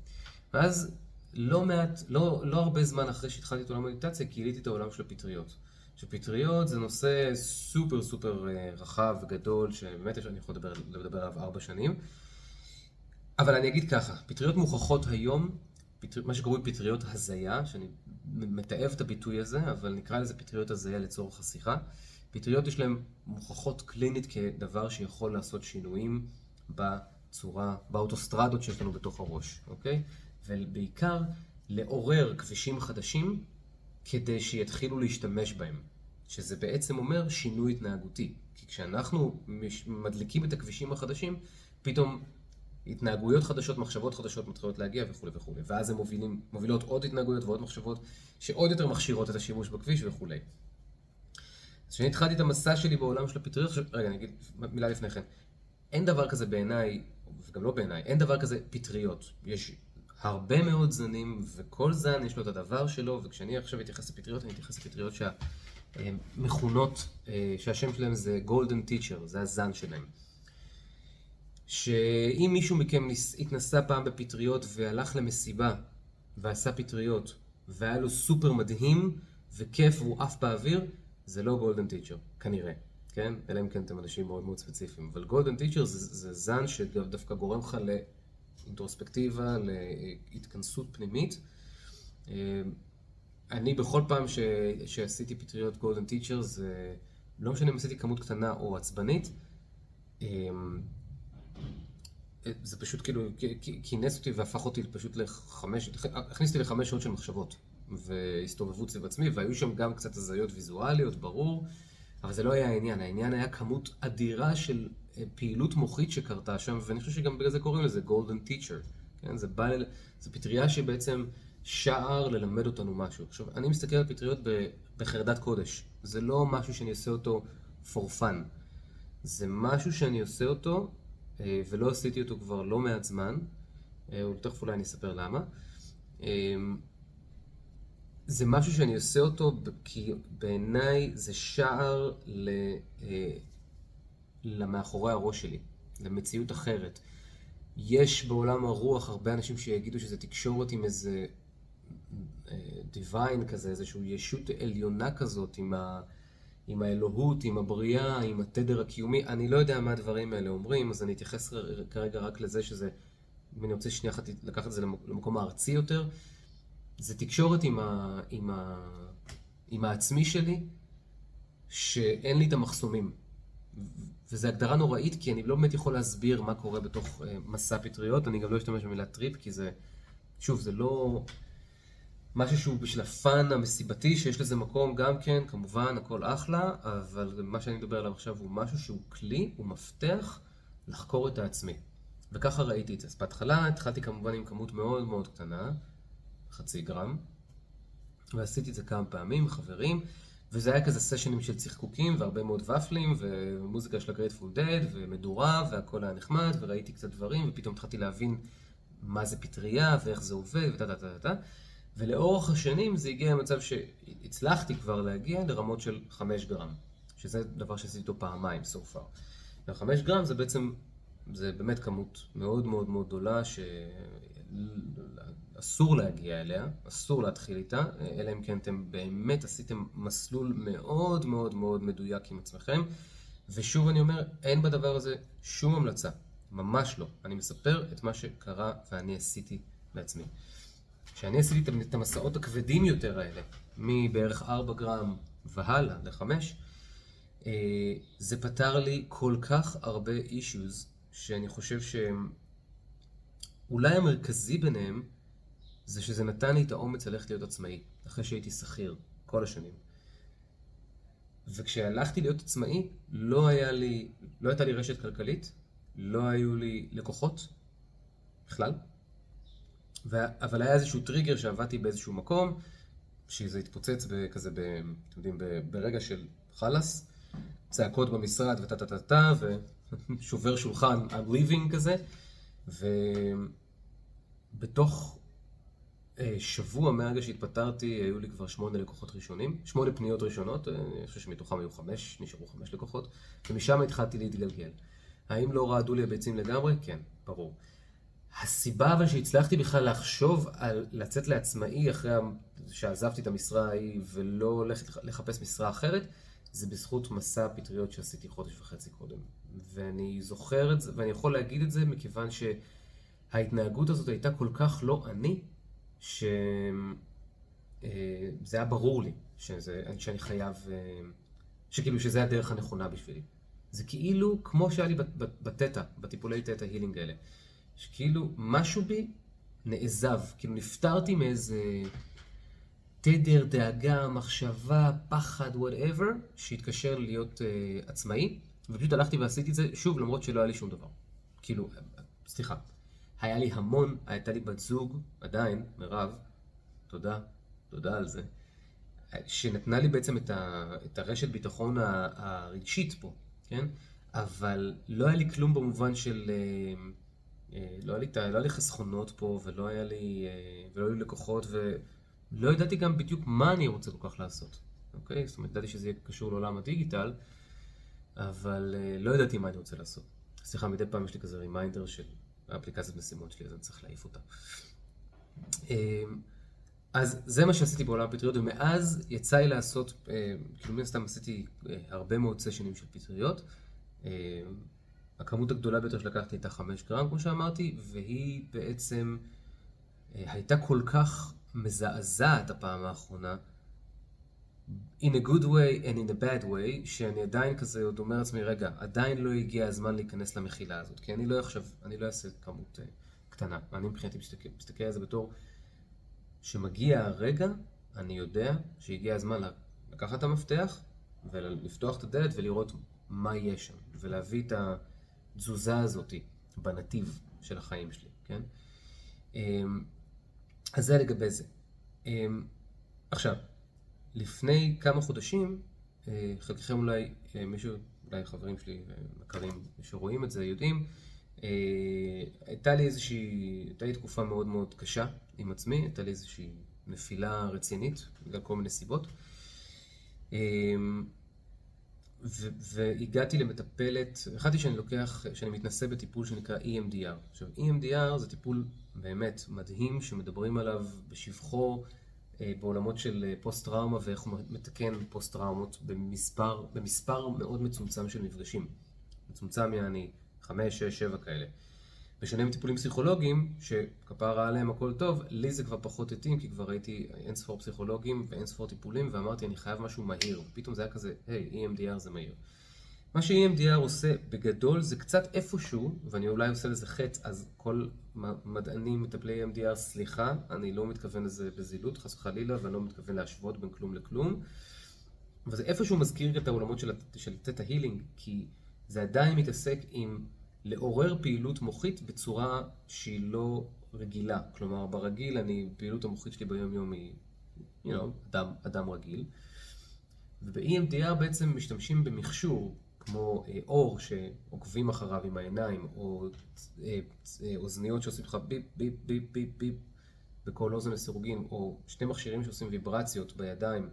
[SPEAKER 1] ואז לא מעט, לא, לא הרבה זמן אחרי שהתחלתי את עולם המדיטציה, גיליתי את העולם של הפטריות. שפטריות זה נושא סופר סופר אה, רחב וגדול, שבאמת אני יכול לדבר, לדבר עליו ארבע שנים. אבל אני אגיד ככה, פטריות מוכחות היום, פטר, מה שקוראים פטריות הזיה, שאני מתעב את הביטוי הזה, אבל נקרא לזה פטריות הזיה לצורך השיחה. פטריות יש להן מוכחות קלינית כדבר שיכול לעשות שינויים בצורה, באוטוסטרדות שיש לנו בתוך הראש, אוקיי? ובעיקר לעורר כבישים חדשים כדי שיתחילו להשתמש בהם. שזה בעצם אומר שינוי התנהגותי. כי כשאנחנו מדליקים את הכבישים החדשים, פתאום התנהגויות חדשות, מחשבות חדשות מתחילות להגיע וכולי וכולי. ואז הן מובילות עוד התנהגויות ועוד מחשבות שעוד יותר מכשירות את השימוש בכביש וכולי. אז כשאני התחלתי את המסע שלי בעולם של הפטריות, רגע, אני אגיד מילה לפני כן. אין דבר כזה בעיניי, וגם לא בעיניי, אין דבר כזה פטריות. יש הרבה מאוד זנים, וכל זן יש לו את הדבר שלו, וכשאני עכשיו אתייחס לפטריות, אני אתייחס לפטריות שהמכונות, אה, שהשם שלהם זה Golden Teacher, זה הזן שלהם. שאם מישהו מכם התנסה פעם בפטריות והלך למסיבה ועשה פטריות, והיה לו סופר מדהים וכיף והוא עף באוויר, זה לא Golden Teacher, כנראה, כן? אלא אם כן אתם אנשים מאוד מאוד ספציפיים. אבל Golden Teacher זה, זה זן שדווקא גורם לך לאינטרוספקטיבה, להתכנסות פנימית. אה, אני בכל פעם ש... שעשיתי פטריות גולדן טיצ'ר, זה לא משנה אם עשיתי כמות קטנה או עצבנית, אה, זה פשוט כאילו כינס אותי והפך אותי פשוט לחמש, הכניס אותי לחמש שעות של מחשבות והסתובבות סביב עצמי, והיו שם גם קצת הזיות ויזואליות, ברור, אבל זה לא היה העניין, העניין היה כמות אדירה של פעילות מוחית שקרתה שם, ואני חושב שגם בגלל זה קוראים לזה golden teacher, כן? זה בא, זה פטריה שבעצם שער ללמד אותנו משהו. עכשיו, אני מסתכל על פטריות בחרדת קודש, זה לא משהו שאני עושה אותו for fun, זה משהו שאני עושה אותו, אה, ולא עשיתי אותו כבר לא מעט זמן, ותכף אה, אולי אני אספר למה. זה משהו שאני עושה אותו כי בעיניי זה שער ל... למאחורי הראש שלי, למציאות אחרת. יש בעולם הרוח הרבה אנשים שיגידו שזה תקשורת עם איזה דיוויין כזה, איזושהי ישות עליונה כזאת, עם, ה, עם האלוהות, עם הבריאה, עם התדר הקיומי. אני לא יודע מה הדברים האלה אומרים, אז אני אתייחס כרגע רק לזה שזה, אם אני רוצה שנייה אחת לקחת את זה למקום הארצי יותר, זה תקשורת עם, ה, עם, ה, עם העצמי שלי, שאין לי את המחסומים. וזו הגדרה נוראית, כי אני לא באמת יכול להסביר מה קורה בתוך uh, מסע פטריות, אני גם לא אשתמש במילה trip, כי זה, שוב, זה לא משהו שהוא בשביל ה fun המסיבתי, שיש לזה מקום גם כן, כמובן, הכל אחלה, אבל מה שאני מדבר עליו עכשיו הוא משהו שהוא כלי, הוא מפתח לחקור את העצמי. וככה ראיתי את זה. אז בהתחלה התחלתי כמובן עם כמות מאוד מאוד קטנה, חצי גרם, ועשיתי את זה כמה פעמים, חברים. וזה היה כזה סשנים של צחקוקים והרבה מאוד ופלים ומוזיקה של הגרייטפול דד ומדורה והכל היה נחמד וראיתי קצת דברים ופתאום התחלתי להבין מה זה פטריה ואיך זה עובד ותה תה תה תה ולאורך השנים זה הגיע למצב שהצלחתי כבר להגיע לרמות של 5 גרם שזה דבר שעשיתי איתו פעמיים so far. ו-5 גרם זה בעצם, זה באמת כמות מאוד מאוד מאוד גדולה אסור להגיע אליה, אסור להתחיל איתה, אלא אם כן אתם באמת עשיתם מסלול מאוד מאוד מאוד מדויק עם עצמכם. ושוב אני אומר, אין בדבר הזה שום המלצה, ממש לא. אני מספר את מה שקרה ואני עשיתי בעצמי. כשאני עשיתי את המסעות הכבדים יותר האלה, מבערך 4 גרם והלאה ל-5, אה, זה פתר לי כל כך הרבה אישיוז, שאני חושב שהם... אולי המרכזי ביניהם זה שזה נתן לי את האומץ ללכת להיות עצמאי, אחרי שהייתי שכיר כל השנים. וכשהלכתי להיות עצמאי, לא, היה לי, לא הייתה לי רשת כלכלית, לא היו לי לקוחות בכלל, ו... אבל היה איזשהו טריגר שעבדתי באיזשהו מקום, שזה התפוצץ כזה, ב... אתם יודעים, ברגע של חלאס, צעקות במשרד וטה טה טה טה, ושובר *laughs* שולחן, I'm leaving כזה, ובתוך שבוע מהרגע שהתפטרתי, היו לי כבר שמונה לקוחות ראשונים, שמונה פניות ראשונות, אה, אני חושב שמתוכם היו חמש, נשארו חמש לקוחות, ומשם התחלתי להתגלגל. האם לא רעדו לי הביצים לגמרי? כן, ברור. הסיבה אבל שהצלחתי בכלל לחשוב על לצאת לעצמאי אחרי שעזבתי את המשרה ההיא ולא ללכת לחפש משרה אחרת, זה בזכות מסע הפטריות שעשיתי חודש וחצי קודם. ואני זוכר את זה, ואני יכול להגיד את זה מכיוון שההתנהגות הזאת הייתה כל כך לא אני, שזה אה, היה ברור לי שזה, שאני חייב, אה, שכאילו שזה הדרך הנכונה בשבילי. זה כאילו כמו שהיה לי בתטא, בטיפולי תטא הילינג האלה. שכאילו משהו בי נעזב, כאילו נפטרתי מאיזה תדר, דאגה, מחשבה, פחד, וואטאבר, שהתקשר להיות uh, עצמאי, ופשוט הלכתי ועשיתי את זה, שוב, למרות שלא היה לי שום דבר. כאילו, סליחה, היה לי המון, הייתה לי בת זוג, עדיין, מירב, תודה, תודה על זה, שנתנה לי בעצם את, ה, את הרשת ביטחון הרגשית פה, כן? אבל לא היה לי כלום במובן של... Uh, אה, לא היה לי, לא היה לי חסכונות פה, ולא היה לי, אה, ולא היו לי לקוחות, ולא ידעתי גם בדיוק מה אני רוצה כל כך לעשות, אוקיי? זאת אומרת, ידעתי שזה יהיה קשור לעולם הדיגיטל, אבל אה, לא ידעתי מה אני רוצה לעשות. סליחה, מדי פעם יש לי כזה רימיינדר של האפליקציית משימות שלי, אז אני צריך להעיף אותה. אז זה מה שעשיתי בעולם הפטריות, ומאז יצא לי לעשות, כאילו מן הסתם עשיתי הרבה מאוד סשנים של פטריות. הכמות הגדולה ביותר שלקחתי הייתה 5 גרם, כמו שאמרתי, והיא בעצם אה, הייתה כל כך מזעזעת הפעם האחרונה, in a good way and in a bad way, שאני עדיין כזה עוד אומר לעצמי, רגע, עדיין לא הגיע הזמן להיכנס למחילה הזאת, כי אני לא עכשיו, אני לא אעשה כמות uh, קטנה. אני מבחינתי מסתכל, מסתכל על זה בתור שמגיע הרגע, אני יודע שהגיע הזמן לקחת את המפתח ולפתוח את הדלת ולראות מה יש שם, ולהביא את. התזוזה הזאת בנתיב של החיים שלי, כן? אמ, אז זה לגבי זה. אמ, עכשיו, לפני כמה חודשים, אה, חלקכם אולי, אה, מישהו, אולי חברים שלי ומכרים שרואים את זה, יודעים, אה, הייתה לי איזושהי, הייתה לי תקופה מאוד מאוד קשה עם עצמי, הייתה לי איזושהי נפילה רצינית בגלל כל מיני סיבות. אמ, והגעתי למטפלת, החלטתי שאני לוקח, שאני מתנסה בטיפול שנקרא EMDR. עכשיו, EMDR זה טיפול באמת מדהים שמדברים עליו בשבחו בעולמות של אה, פוסט-טראומה ואיך הוא מתקן פוסט-טראומות במספר, במספר מאוד מצומצם של מפגשים. מצומצם יעני חמש, שש, שבע כאלה. בשונה מטיפולים פסיכולוגיים, שכפרה עליהם הכל טוב, לי זה כבר פחות התאים, כי כבר ראיתי אין ספור פסיכולוגים ואין ספור טיפולים, ואמרתי, אני חייב משהו מהיר. פתאום זה היה כזה, היי, hey, EMDR זה מהיר. מה ש-EMDR עושה בגדול זה קצת איפשהו, ואני אולי עושה לזה חטא, אז כל מדענים מטפלי EMDR, סליחה, אני לא מתכוון לזה בזילות, חס וחלילה, ואני לא מתכוון להשוות בין כלום לכלום. אבל זה איפשהו מזכיר את העולמות של תטא הילינג, כי זה עדיין מתעסק עם לעורר פעילות מוחית בצורה שהיא לא רגילה. כלומר, ברגיל, אני, פעילות המוחית שלי ביום יום היא, you know, אדם, אדם רגיל. וב-EMDR בעצם משתמשים במכשור, כמו אה, אור שעוקבים אחריו עם העיניים, או אה, אה, אוזניות שעושים לך ביפ, ביפ, ביפ, ביפ, ביפ בכל אוזן לסירוגין, או שני מכשירים שעושים ויברציות בידיים,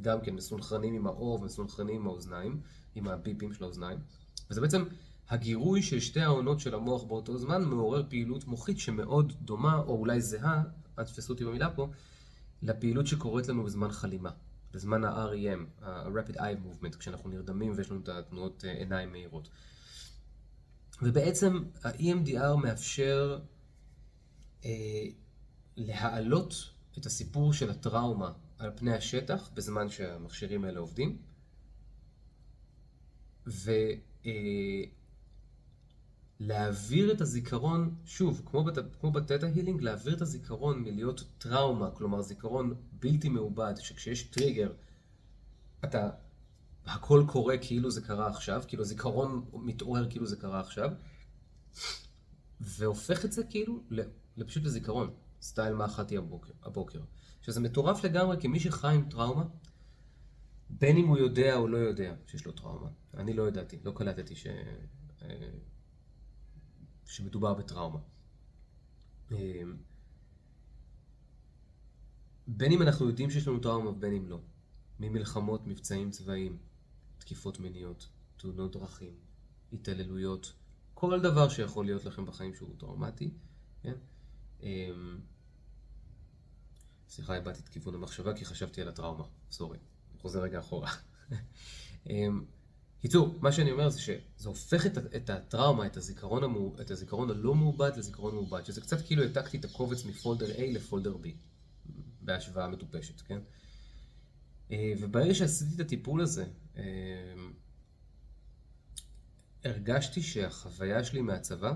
[SPEAKER 1] גם כן מסונכרנים עם האור ומסונכרנים עם האוזניים, עם הביפים של האוזניים. וזה בעצם הגירוי של שתי העונות של המוח באותו זמן מעורר פעילות מוחית שמאוד דומה, או אולי זהה, אל תתפסו אותי במילה פה, לפעילות שקורית לנו בזמן חלימה, בזמן ה-REM, ה-Rapid Eye Movement, כשאנחנו נרדמים ויש לנו את התנועות אה, עיניים מהירות. ובעצם ה-EMDR מאפשר אה, להעלות את הסיפור של הטראומה על פני השטח בזמן שהמכשירים האלה עובדים, ולהעביר אה, את הזיכרון, שוב, כמו, בת, כמו בתטא הילינג, להעביר את הזיכרון מלהיות טראומה, כלומר זיכרון בלתי מעובד, שכשיש טריגר, אתה, הכל קורה כאילו זה קרה עכשיו, כאילו זיכרון מתעורר כאילו זה קרה עכשיו, והופך את זה כאילו לפשוט לזיכרון, סטייל מה אכלתי הבוקר, הבוקר. שזה מטורף לגמרי, כי מי שחי עם טראומה, בין אם הוא יודע או לא יודע שיש לו טראומה. אני לא ידעתי, לא קלטתי ש... שמדובר בטראומה. אה, בין אם אנחנו יודעים שיש לנו טראומה ובין אם לא. ממלחמות, מבצעים צבאיים, תקיפות מיניות, תאונות דרכים, התעללויות, כל דבר שיכול להיות לכם בחיים שהוא טראומטי, כן? אה, סליחה, איבדתי את כיוון המחשבה כי חשבתי על הטראומה, סורי. חוזר רגע אחורה. *laughs* קיצור, מה שאני אומר זה שזה הופך את, את הטראומה, את הזיכרון, המו, את הזיכרון הלא מעובד לזיכרון מעובד, שזה קצת כאילו העתקתי את הקובץ מפולדר A לפולדר B, בהשוואה מטופשת, כן? אה, וברגע שעשיתי את הטיפול הזה, אמ, הרגשתי שהחוויה שלי מהצבא,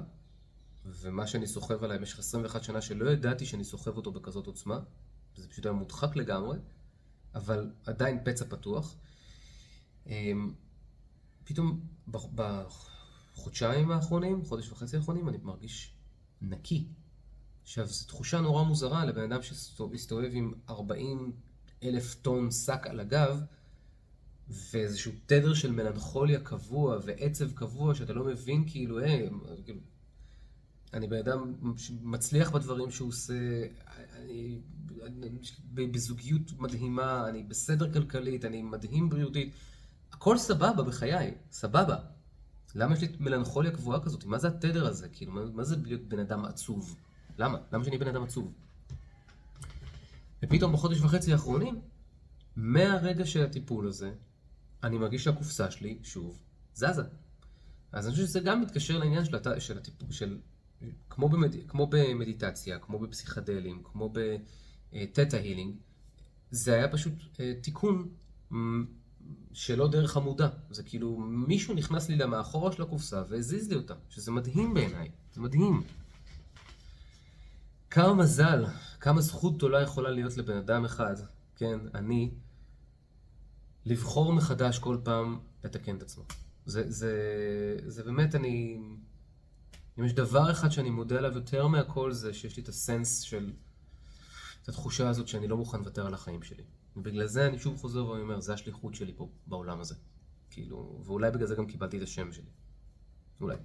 [SPEAKER 1] ומה שאני סוחב עליי במשך 21 שנה, שלא ידעתי שאני סוחב אותו בכזאת עוצמה, זה פשוט היה מודחק לגמרי, אבל עדיין פצע פתוח. פתאום בחודשיים האחרונים, חודש וחצי האחרונים, אני מרגיש נקי. עכשיו, זו תחושה נורא מוזרה לבן אדם שהסתובב עם 40 אלף טון שק על הגב, ואיזשהו תדר של מלנכוליה קבוע ועצב קבוע, שאתה לא מבין כאילו, היי, כאילו, אני בן אדם מצליח בדברים שהוא עושה, אני, אני בזוגיות מדהימה, אני בסדר כלכלית, אני מדהים בריאותית. הכל סבבה בחיי, סבבה. למה יש לי מלנכוליה קבועה כזאת? מה זה התדר הזה? כאילו, מה, מה זה להיות בן אדם עצוב? למה? למה שאני בן אדם עצוב? ופתאום בחודש וחצי האחרונים, מהרגע של הטיפול הזה, אני מרגיש שהקופסה שלי, שוב, זזה. אז אני חושב שזה גם מתקשר לעניין של, הת... של הטיפול, של כמו, במד... כמו במדיטציה, כמו בפסיכדלים, כמו בטטה הילינג, זה היה פשוט אה, תיקון שלא דרך המודע. זה כאילו, מישהו נכנס לי למאחורה של הקופסה והזיז לי אותה, שזה מדהים בעיניי, זה מדהים. כמה מזל, כמה זכות גדולה יכולה להיות לבן אדם אחד, כן, אני, לבחור מחדש כל פעם לתקן את עצמו. זה, זה, זה באמת, אני... אם יש דבר אחד שאני מודה עליו יותר מהכל זה שיש לי את הסנס של... את התחושה הזאת שאני לא מוכן לוותר על החיים שלי. ובגלל זה אני שוב חוזר ואומר, זה השליחות שלי פה, בעולם הזה. כאילו, ואולי בגלל זה גם קיבלתי את השם שלי. אולי.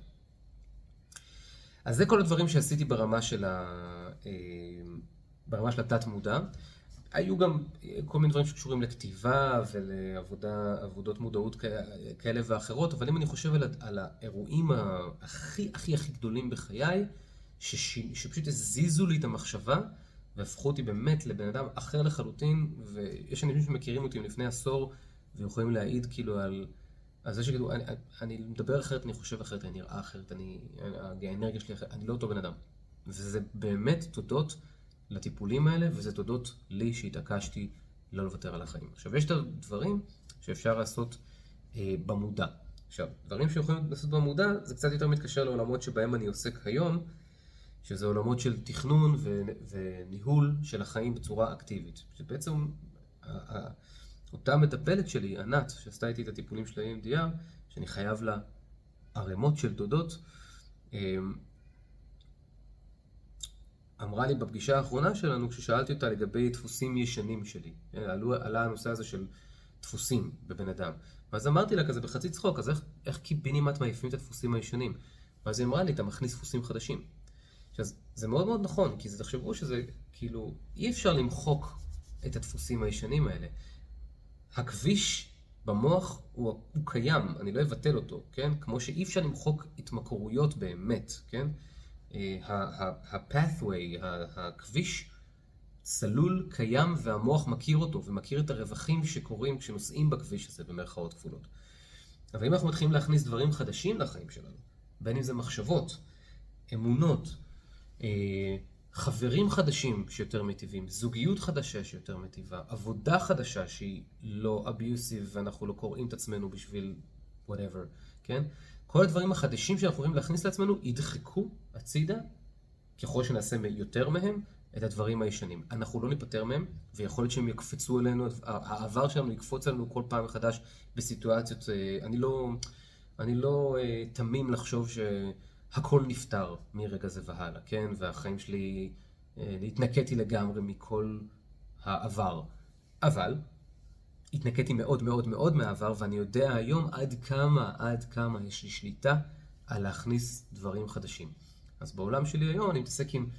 [SPEAKER 1] אז זה כל הדברים שעשיתי ברמה של ה... אה, ברמה של התת מודע. היו גם כל מיני דברים שקשורים לכתיבה ולעבודות מודעות כאלה ואחרות, אבל אם אני חושב על, על האירועים הכי הכי הכי גדולים בחיי, שש, שפשוט הזיזו לי את המחשבה והפכו אותי באמת לבן אדם אחר לחלוטין, ויש אנשים שמכירים אותי מלפני עשור ויכולים להעיד כאילו על, על זה שכאילו, אני, אני מדבר אחרת, אני חושב אחרת, אני נראה אחרת, אני, האנרגיה שלי אחרת, אני לא אותו בן אדם. וזה באמת תודות לטיפולים האלה, וזה תודות לי שהתעקשתי לא לוותר על החיים. עכשיו, יש את הדברים שאפשר לעשות אה, במודע. עכשיו, דברים שיכולים לעשות במודע, זה קצת יותר מתקשר לעולמות שבהם אני עוסק היום, שזה עולמות של תכנון ו- וניהול של החיים בצורה אקטיבית. שבעצם אותה מטפלת שלי, ענת, שעשתה איתי את הטיפולים של ה-EMDR, שאני חייב לה ערימות של תודות, אה, אמרה לי בפגישה האחרונה שלנו, כששאלתי אותה לגבי דפוסים ישנים שלי, כן, עלו, עלה הנושא הזה של דפוסים בבן אדם. ואז אמרתי לה כזה בחצי צחוק, אז איך, איך קיבינימט מעיפים את הדפוסים הישנים? ואז היא אמרה לי, אתה מכניס דפוסים חדשים. עכשיו, זה מאוד מאוד נכון, כי זה, תחשבו שזה, כאילו, אי אפשר למחוק את הדפוסים הישנים האלה. הכביש במוח הוא, הוא קיים, אני לא אבטל אותו, כן? כמו שאי אפשר למחוק התמכרויות באמת, כן? ה-pathway, הכביש צלול, קיים, והמוח מכיר אותו, ומכיר את הרווחים שקורים כשנוסעים בכביש הזה, במרכאות כפולות. אבל אם אנחנו מתחילים להכניס דברים חדשים לחיים שלנו, בין אם זה מחשבות, אמונות, אה, חברים חדשים שיותר מיטיבים, זוגיות חדשה שיותר מיטיבה, עבודה חדשה שהיא לא אביוסיב ואנחנו לא קוראים את עצמנו בשביל whatever, כן? כל הדברים החדשים שאנחנו יכולים להכניס לעצמנו ידחקו הצידה, ככל שנעשה יותר מהם, את הדברים הישנים. אנחנו לא ניפטר מהם, ויכול להיות שהם יקפצו אלינו, העבר שלנו יקפוץ עלינו כל פעם מחדש בסיטואציות, אה, אני לא, אני לא אה, תמים לחשוב שהכל נפתר מרגע זה והלאה, כן? והחיים שלי, אה, התנקיתי לגמרי מכל העבר. אבל, התנקיתי מאוד מאוד מאוד מהעבר, ואני יודע היום עד כמה, עד כמה יש לי שליטה על להכניס דברים חדשים. אז בעולם שלי היום אני מתעסק עם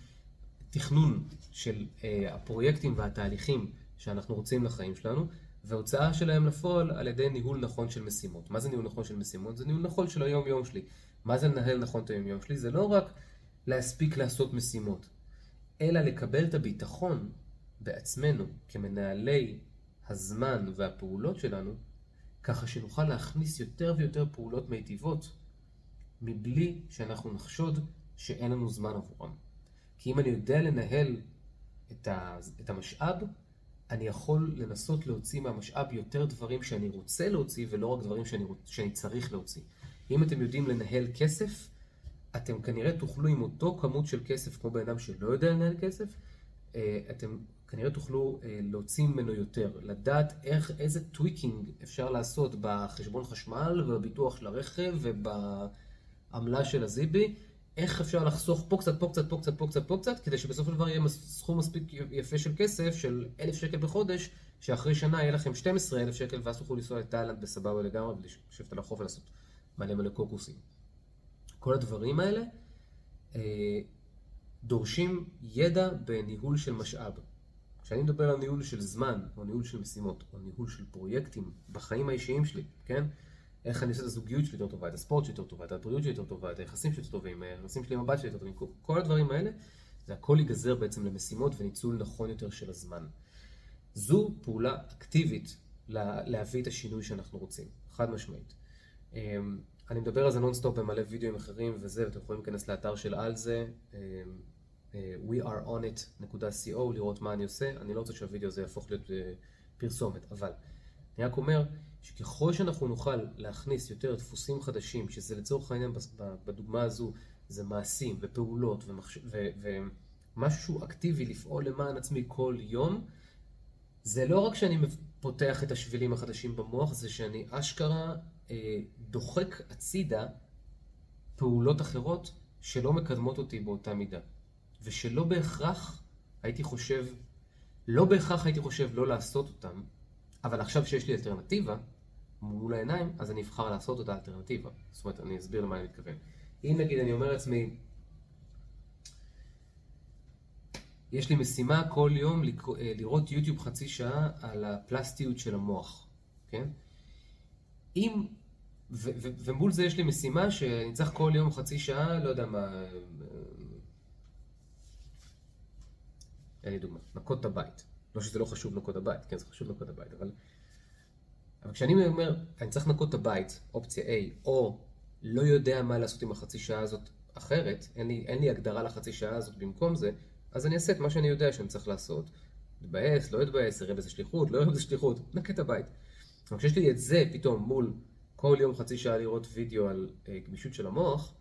[SPEAKER 1] תכנון של אה, הפרויקטים והתהליכים שאנחנו רוצים לחיים שלנו, והוצאה שלהם לפועל על ידי ניהול נכון של משימות. מה זה ניהול נכון של משימות? זה ניהול נכון של היום-יום שלי. מה זה לנהל נכון את היום-יום שלי? זה לא רק להספיק לעשות משימות, אלא לקבל את הביטחון בעצמנו כמנהלי הזמן והפעולות שלנו, ככה שנוכל להכניס יותר ויותר פעולות מיטיבות, מבלי שאנחנו נחשוד שאין לנו זמן עבורם. כי אם אני יודע לנהל את, את המשאב, אני יכול לנסות להוציא מהמשאב יותר דברים שאני רוצה להוציא, ולא רק דברים שאני, שאני צריך להוציא. אם אתם יודעים לנהל כסף, אתם כנראה תוכלו עם אותו כמות של כסף כמו בן אדם שלא יודע לנהל כסף, אה, אתם כנראה תוכלו אה, להוציא ממנו יותר, לדעת איך, איזה tweaking אפשר לעשות בחשבון חשמל ובביטוח של הרכב ובעמלה של הזיבי, איך אפשר לחסוך פה קצת, פה קצת, פה קצת, פה קצת, פה קצת, כדי שבסופו של דבר יהיה סכום מספיק יפה של כסף, של אלף שקל בחודש, שאחרי שנה יהיה לכם 12 אלף שקל, ואז תוכלו לנסוע לתאילנד בסבבה לגמרי, ולשבת על החוף ולעשות מלא מלא קוקוסים. כל הדברים האלה אה, דורשים ידע בניהול של משאב. כשאני מדבר על ניהול של זמן, או ניהול של משימות, או ניהול של פרויקטים בחיים האישיים שלי, כן? איך אני עושה את הזוגיות שלי יותר טובה, את הספורט שלי יותר טובה, את הבריאות שלי יותר טובה, את היחסים שלי יותר טובים, היחסים שלי עם הבת שלי יותר טובים, כל הדברים האלה, זה הכל ייגזר בעצם למשימות וניצול נכון יותר של הזמן. זו פעולה אקטיבית להביא את השינוי שאנחנו רוצים, חד משמעית. אמ, אני מדבר על זה נונסטופ במלא וידאוים אחרים וזה, ואתם יכולים להיכנס לאתר של על זה, אמ, אה, weareonit.co, לראות מה אני עושה. אני לא רוצה שהווידאו הזה יהפוך להיות אה, פרסומת, אבל אני רק אומר שככל שאנחנו נוכל להכניס יותר דפוסים חדשים, שזה לצורך העניין בדוגמה הזו, זה מעשים ופעולות ומחש... ו... ומשהו אקטיבי לפעול למען עצמי כל יום, זה לא רק שאני פותח את השבילים החדשים במוח, זה שאני אשכרה דוחק הצידה פעולות אחרות שלא מקדמות אותי באותה מידה. ושלא בהכרח הייתי חושב, לא בהכרח הייתי חושב לא לעשות אותם, אבל עכשיו שיש לי אלטרנטיבה מול העיניים, אז אני אבחר לעשות אותה אלטרנטיבה. זאת אומרת, אני אסביר למה אני מתכוון. אם נגיד אני אומר לעצמי, יש לי משימה כל יום אה, לראות יוטיוב חצי שעה על הפלסטיות של המוח, כן? אם, ו, ו, ומול זה יש לי משימה שאני צריך כל יום חצי שעה, לא יודע מה, אין לי דוגמה, נקות את הבית. לא שזה לא חשוב לנקות הבית, כן, זה חשוב לנקות הבית, אבל... אבל כשאני אומר, אני צריך לנקות את הבית, אופציה A, או לא יודע מה לעשות עם החצי שעה הזאת אחרת, אין לי, אין לי הגדרה לחצי שעה הזאת במקום זה, אז אני אעשה את מה שאני יודע שאני צריך לעשות. להתבאס, לא להתבאס, אראה בזה שליחות, לא אראה בזה שליחות, נקה את הבית. אבל כשיש לי את זה פתאום מול כל יום חצי שעה לראות וידאו על אה, גמישות של המוח,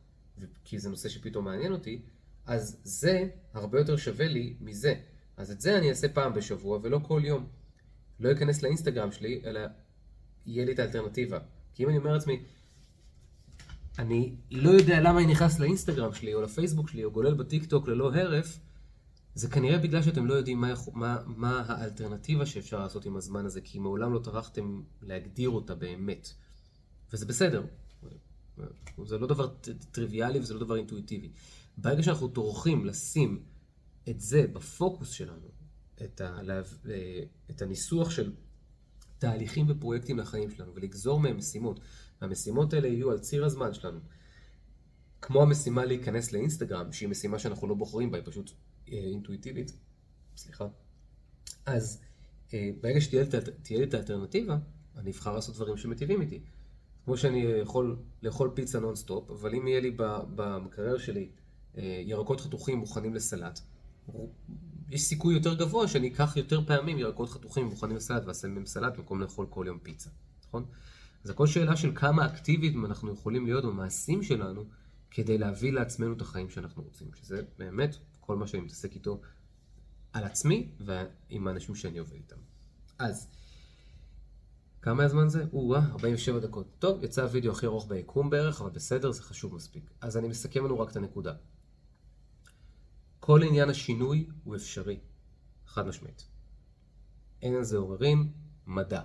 [SPEAKER 1] כי זה נושא שפתאום מעניין אותי, אז זה הרבה יותר שווה לי מזה. אז את זה אני אעשה פעם בשבוע ולא כל יום. לא אכנס לאינסטגרם שלי, אלא יהיה לי את האלטרנטיבה. כי אם אני אומר לעצמי, אני לא יודע למה אני נכנס לאינסטגרם שלי או לפייסבוק שלי או גולל בטיקטוק ללא הרף, זה כנראה בגלל שאתם לא יודעים מה, מה, מה האלטרנטיבה שאפשר לעשות עם הזמן הזה, כי מעולם לא טרחתם להגדיר אותה באמת. וזה בסדר. זה לא דבר טריוויאלי וזה לא דבר אינטואיטיבי. ברגע שאנחנו טורחים לשים את זה בפוקוס שלנו, את, ה, אה, את הניסוח של תהליכים ופרויקטים לחיים שלנו, ולגזור מהם משימות, והמשימות האלה יהיו על ציר הזמן שלנו. כמו המשימה להיכנס לאינסטגרם, שהיא משימה שאנחנו לא בוחרים בה, היא פשוט אה, אינטואיטיבית, סליחה, אז אה, ברגע שתהיה לי את האלטרנטיבה, אני אבחר לעשות דברים שמטיבים איתי. כמו שאני יכול לאכול פיצה נונסטופ, אבל אם יהיה לי במקרר שלי אה, ירקות חתוכים מוכנים לסלט, יש סיכוי יותר גבוה שאני אקח יותר פעמים ירקות חתוכים מוכנים לסלט ואעשה מהם סלט במקום לאכול כל יום פיצה, נכון? אז הכל שאלה של כמה אקטיביים אנחנו יכולים להיות במעשים שלנו כדי להביא לעצמנו את החיים שאנחנו רוצים, שזה באמת כל מה שאני מתעסק איתו על עצמי ועם האנשים שאני עובד איתם. אז, כמה הזמן זה? או-אה, 47 דקות. טוב, יצא הוידאו הכי ארוך ביקום בערך, אבל בסדר, זה חשוב מספיק. אז אני מסכם לנו רק את הנקודה. כל עניין השינוי הוא אפשרי, חד משמעית. אין על זה עוררין, מדע.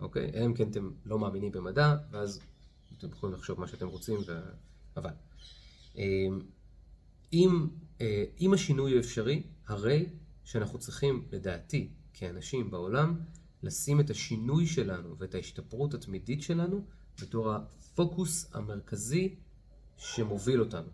[SPEAKER 1] אוקיי? אלא אם כן אתם לא מאמינים במדע, ואז אתם יכולים לחשוב מה שאתם רוצים, ו... אבל. אמ, אם, אה, אם השינוי הוא אפשרי, הרי שאנחנו צריכים, לדעתי, כאנשים בעולם, לשים את השינוי שלנו ואת ההשתפרות התמידית שלנו בתור הפוקוס המרכזי שמוביל אותנו.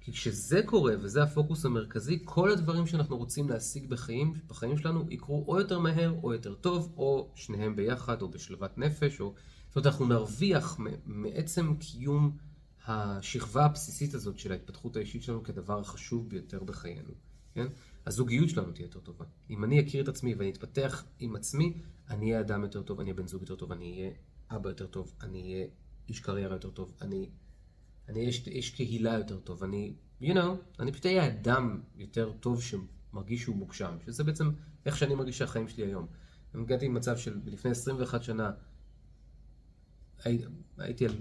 [SPEAKER 1] כי כשזה קורה, וזה הפוקוס המרכזי, כל הדברים שאנחנו רוצים להשיג בחיים, בחיים שלנו יקרו או יותר מהר או יותר טוב, או שניהם ביחד, או בשלוות נפש, או... זאת אומרת, אנחנו נרוויח מעצם קיום השכבה הבסיסית הזאת של ההתפתחות האישית שלנו כדבר החשוב ביותר בחיינו, כן? הזוגיות שלנו תהיה יותר טובה. אם אני אכיר את עצמי ואני אתפתח עם עצמי, אני אהיה אדם יותר טוב, אני אהיה בן זוג יותר טוב, אני אהיה אבא יותר טוב, אני אהיה איש קריירה יותר טוב, אני אני איש, איש קהילה יותר טוב, אני, you know, אני פשוט אהיה אדם יותר טוב שמרגיש שהוא מוגשם, שזה בעצם איך שאני מרגיש שהחיים שלי היום. הגעתי למצב של לפני 21 שנה, הי, הייתי על,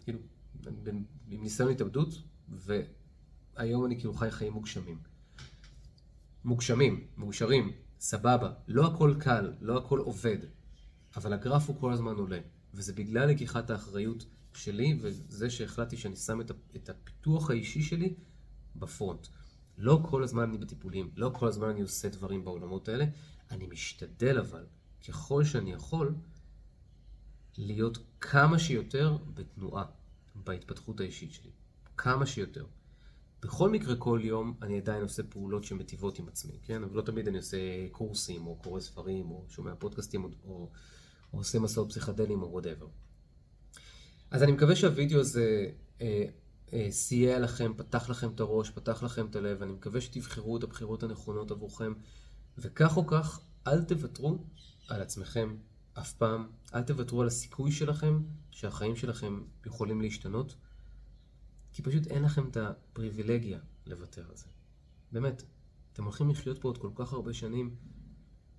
[SPEAKER 1] כאילו, עם ניסיון התאבדות, והיום אני כאילו חי חיים מוגשמים. מוגשמים, מאושרים, סבבה, לא הכל קל, לא הכל עובד, אבל הגרף הוא כל הזמן עולה, וזה בגלל לקיחת האחריות שלי, וזה שהחלטתי שאני שם את הפיתוח האישי שלי ב front. לא כל הזמן אני בטיפולים, לא כל הזמן אני עושה דברים בעולמות האלה, אני משתדל אבל, ככל שאני יכול, להיות כמה שיותר בתנועה, בהתפתחות האישית שלי. כמה שיותר. בכל מקרה, כל יום אני עדיין עושה פעולות שמטיבות עם עצמי, כן? אבל לא תמיד אני עושה קורסים, או קורא ספרים, או שומע פודקאסטים, או, או, או עושה מסעות פסיכדליים, או whatever. אז אני מקווה שהווידאו הזה אה, אה, סייע לכם, פתח לכם את הראש, פתח לכם את הלב, אני מקווה שתבחרו את הבחירות הנכונות עבורכם, וכך או כך, אל תוותרו על עצמכם אף פעם, אל תוותרו על הסיכוי שלכם שהחיים שלכם יכולים להשתנות, כי פשוט אין לכם את הפריבילגיה לוותר על זה. באמת, אתם הולכים לחיות פה עוד כל כך הרבה שנים,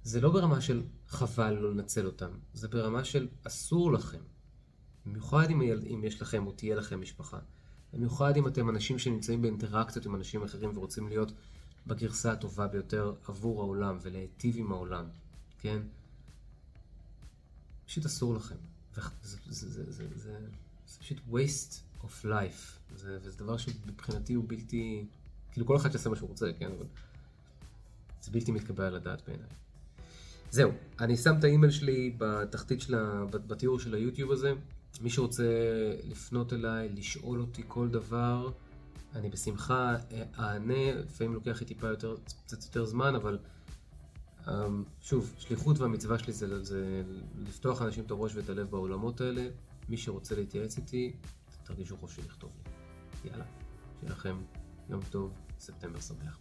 [SPEAKER 1] זה לא ברמה של חבל לא לנצל אותם, זה ברמה של אסור לכם. במיוחד אם, אם יש לכם או תהיה לכם משפחה. במיוחד אם אתם אנשים שנמצאים באינטראקציות עם אנשים אחרים ורוצים להיות בגרסה הטובה ביותר עבור העולם ולהיטיב עם העולם, כן? פשוט אסור לכם. זה, זה, זה, זה, זה, זה, פשוט waste of life. זה, וזה דבר שמבחינתי הוא בלתי... כאילו כל אחד יעשה מה שהוא רוצה, כן? אבל זה בלתי מתקבל על הדעת בעיניי. זהו, אני שם את האימייל שלי בתחתית של ה... בתיאור של היוטיוב הזה. מי שרוצה לפנות אליי, לשאול אותי כל דבר, אני בשמחה אענה, לפעמים לוקח לי טיפה יותר, קצת יותר זמן, אבל אמ, שוב, שליחות והמצווה שלי זה, זה לפתוח אנשים את הראש ואת הלב בעולמות האלה. מי שרוצה להתייעץ איתי, תרגישו חופשי לכתוב לי. יאללה, שיהיה לכם יום טוב, ספטמבר שמח.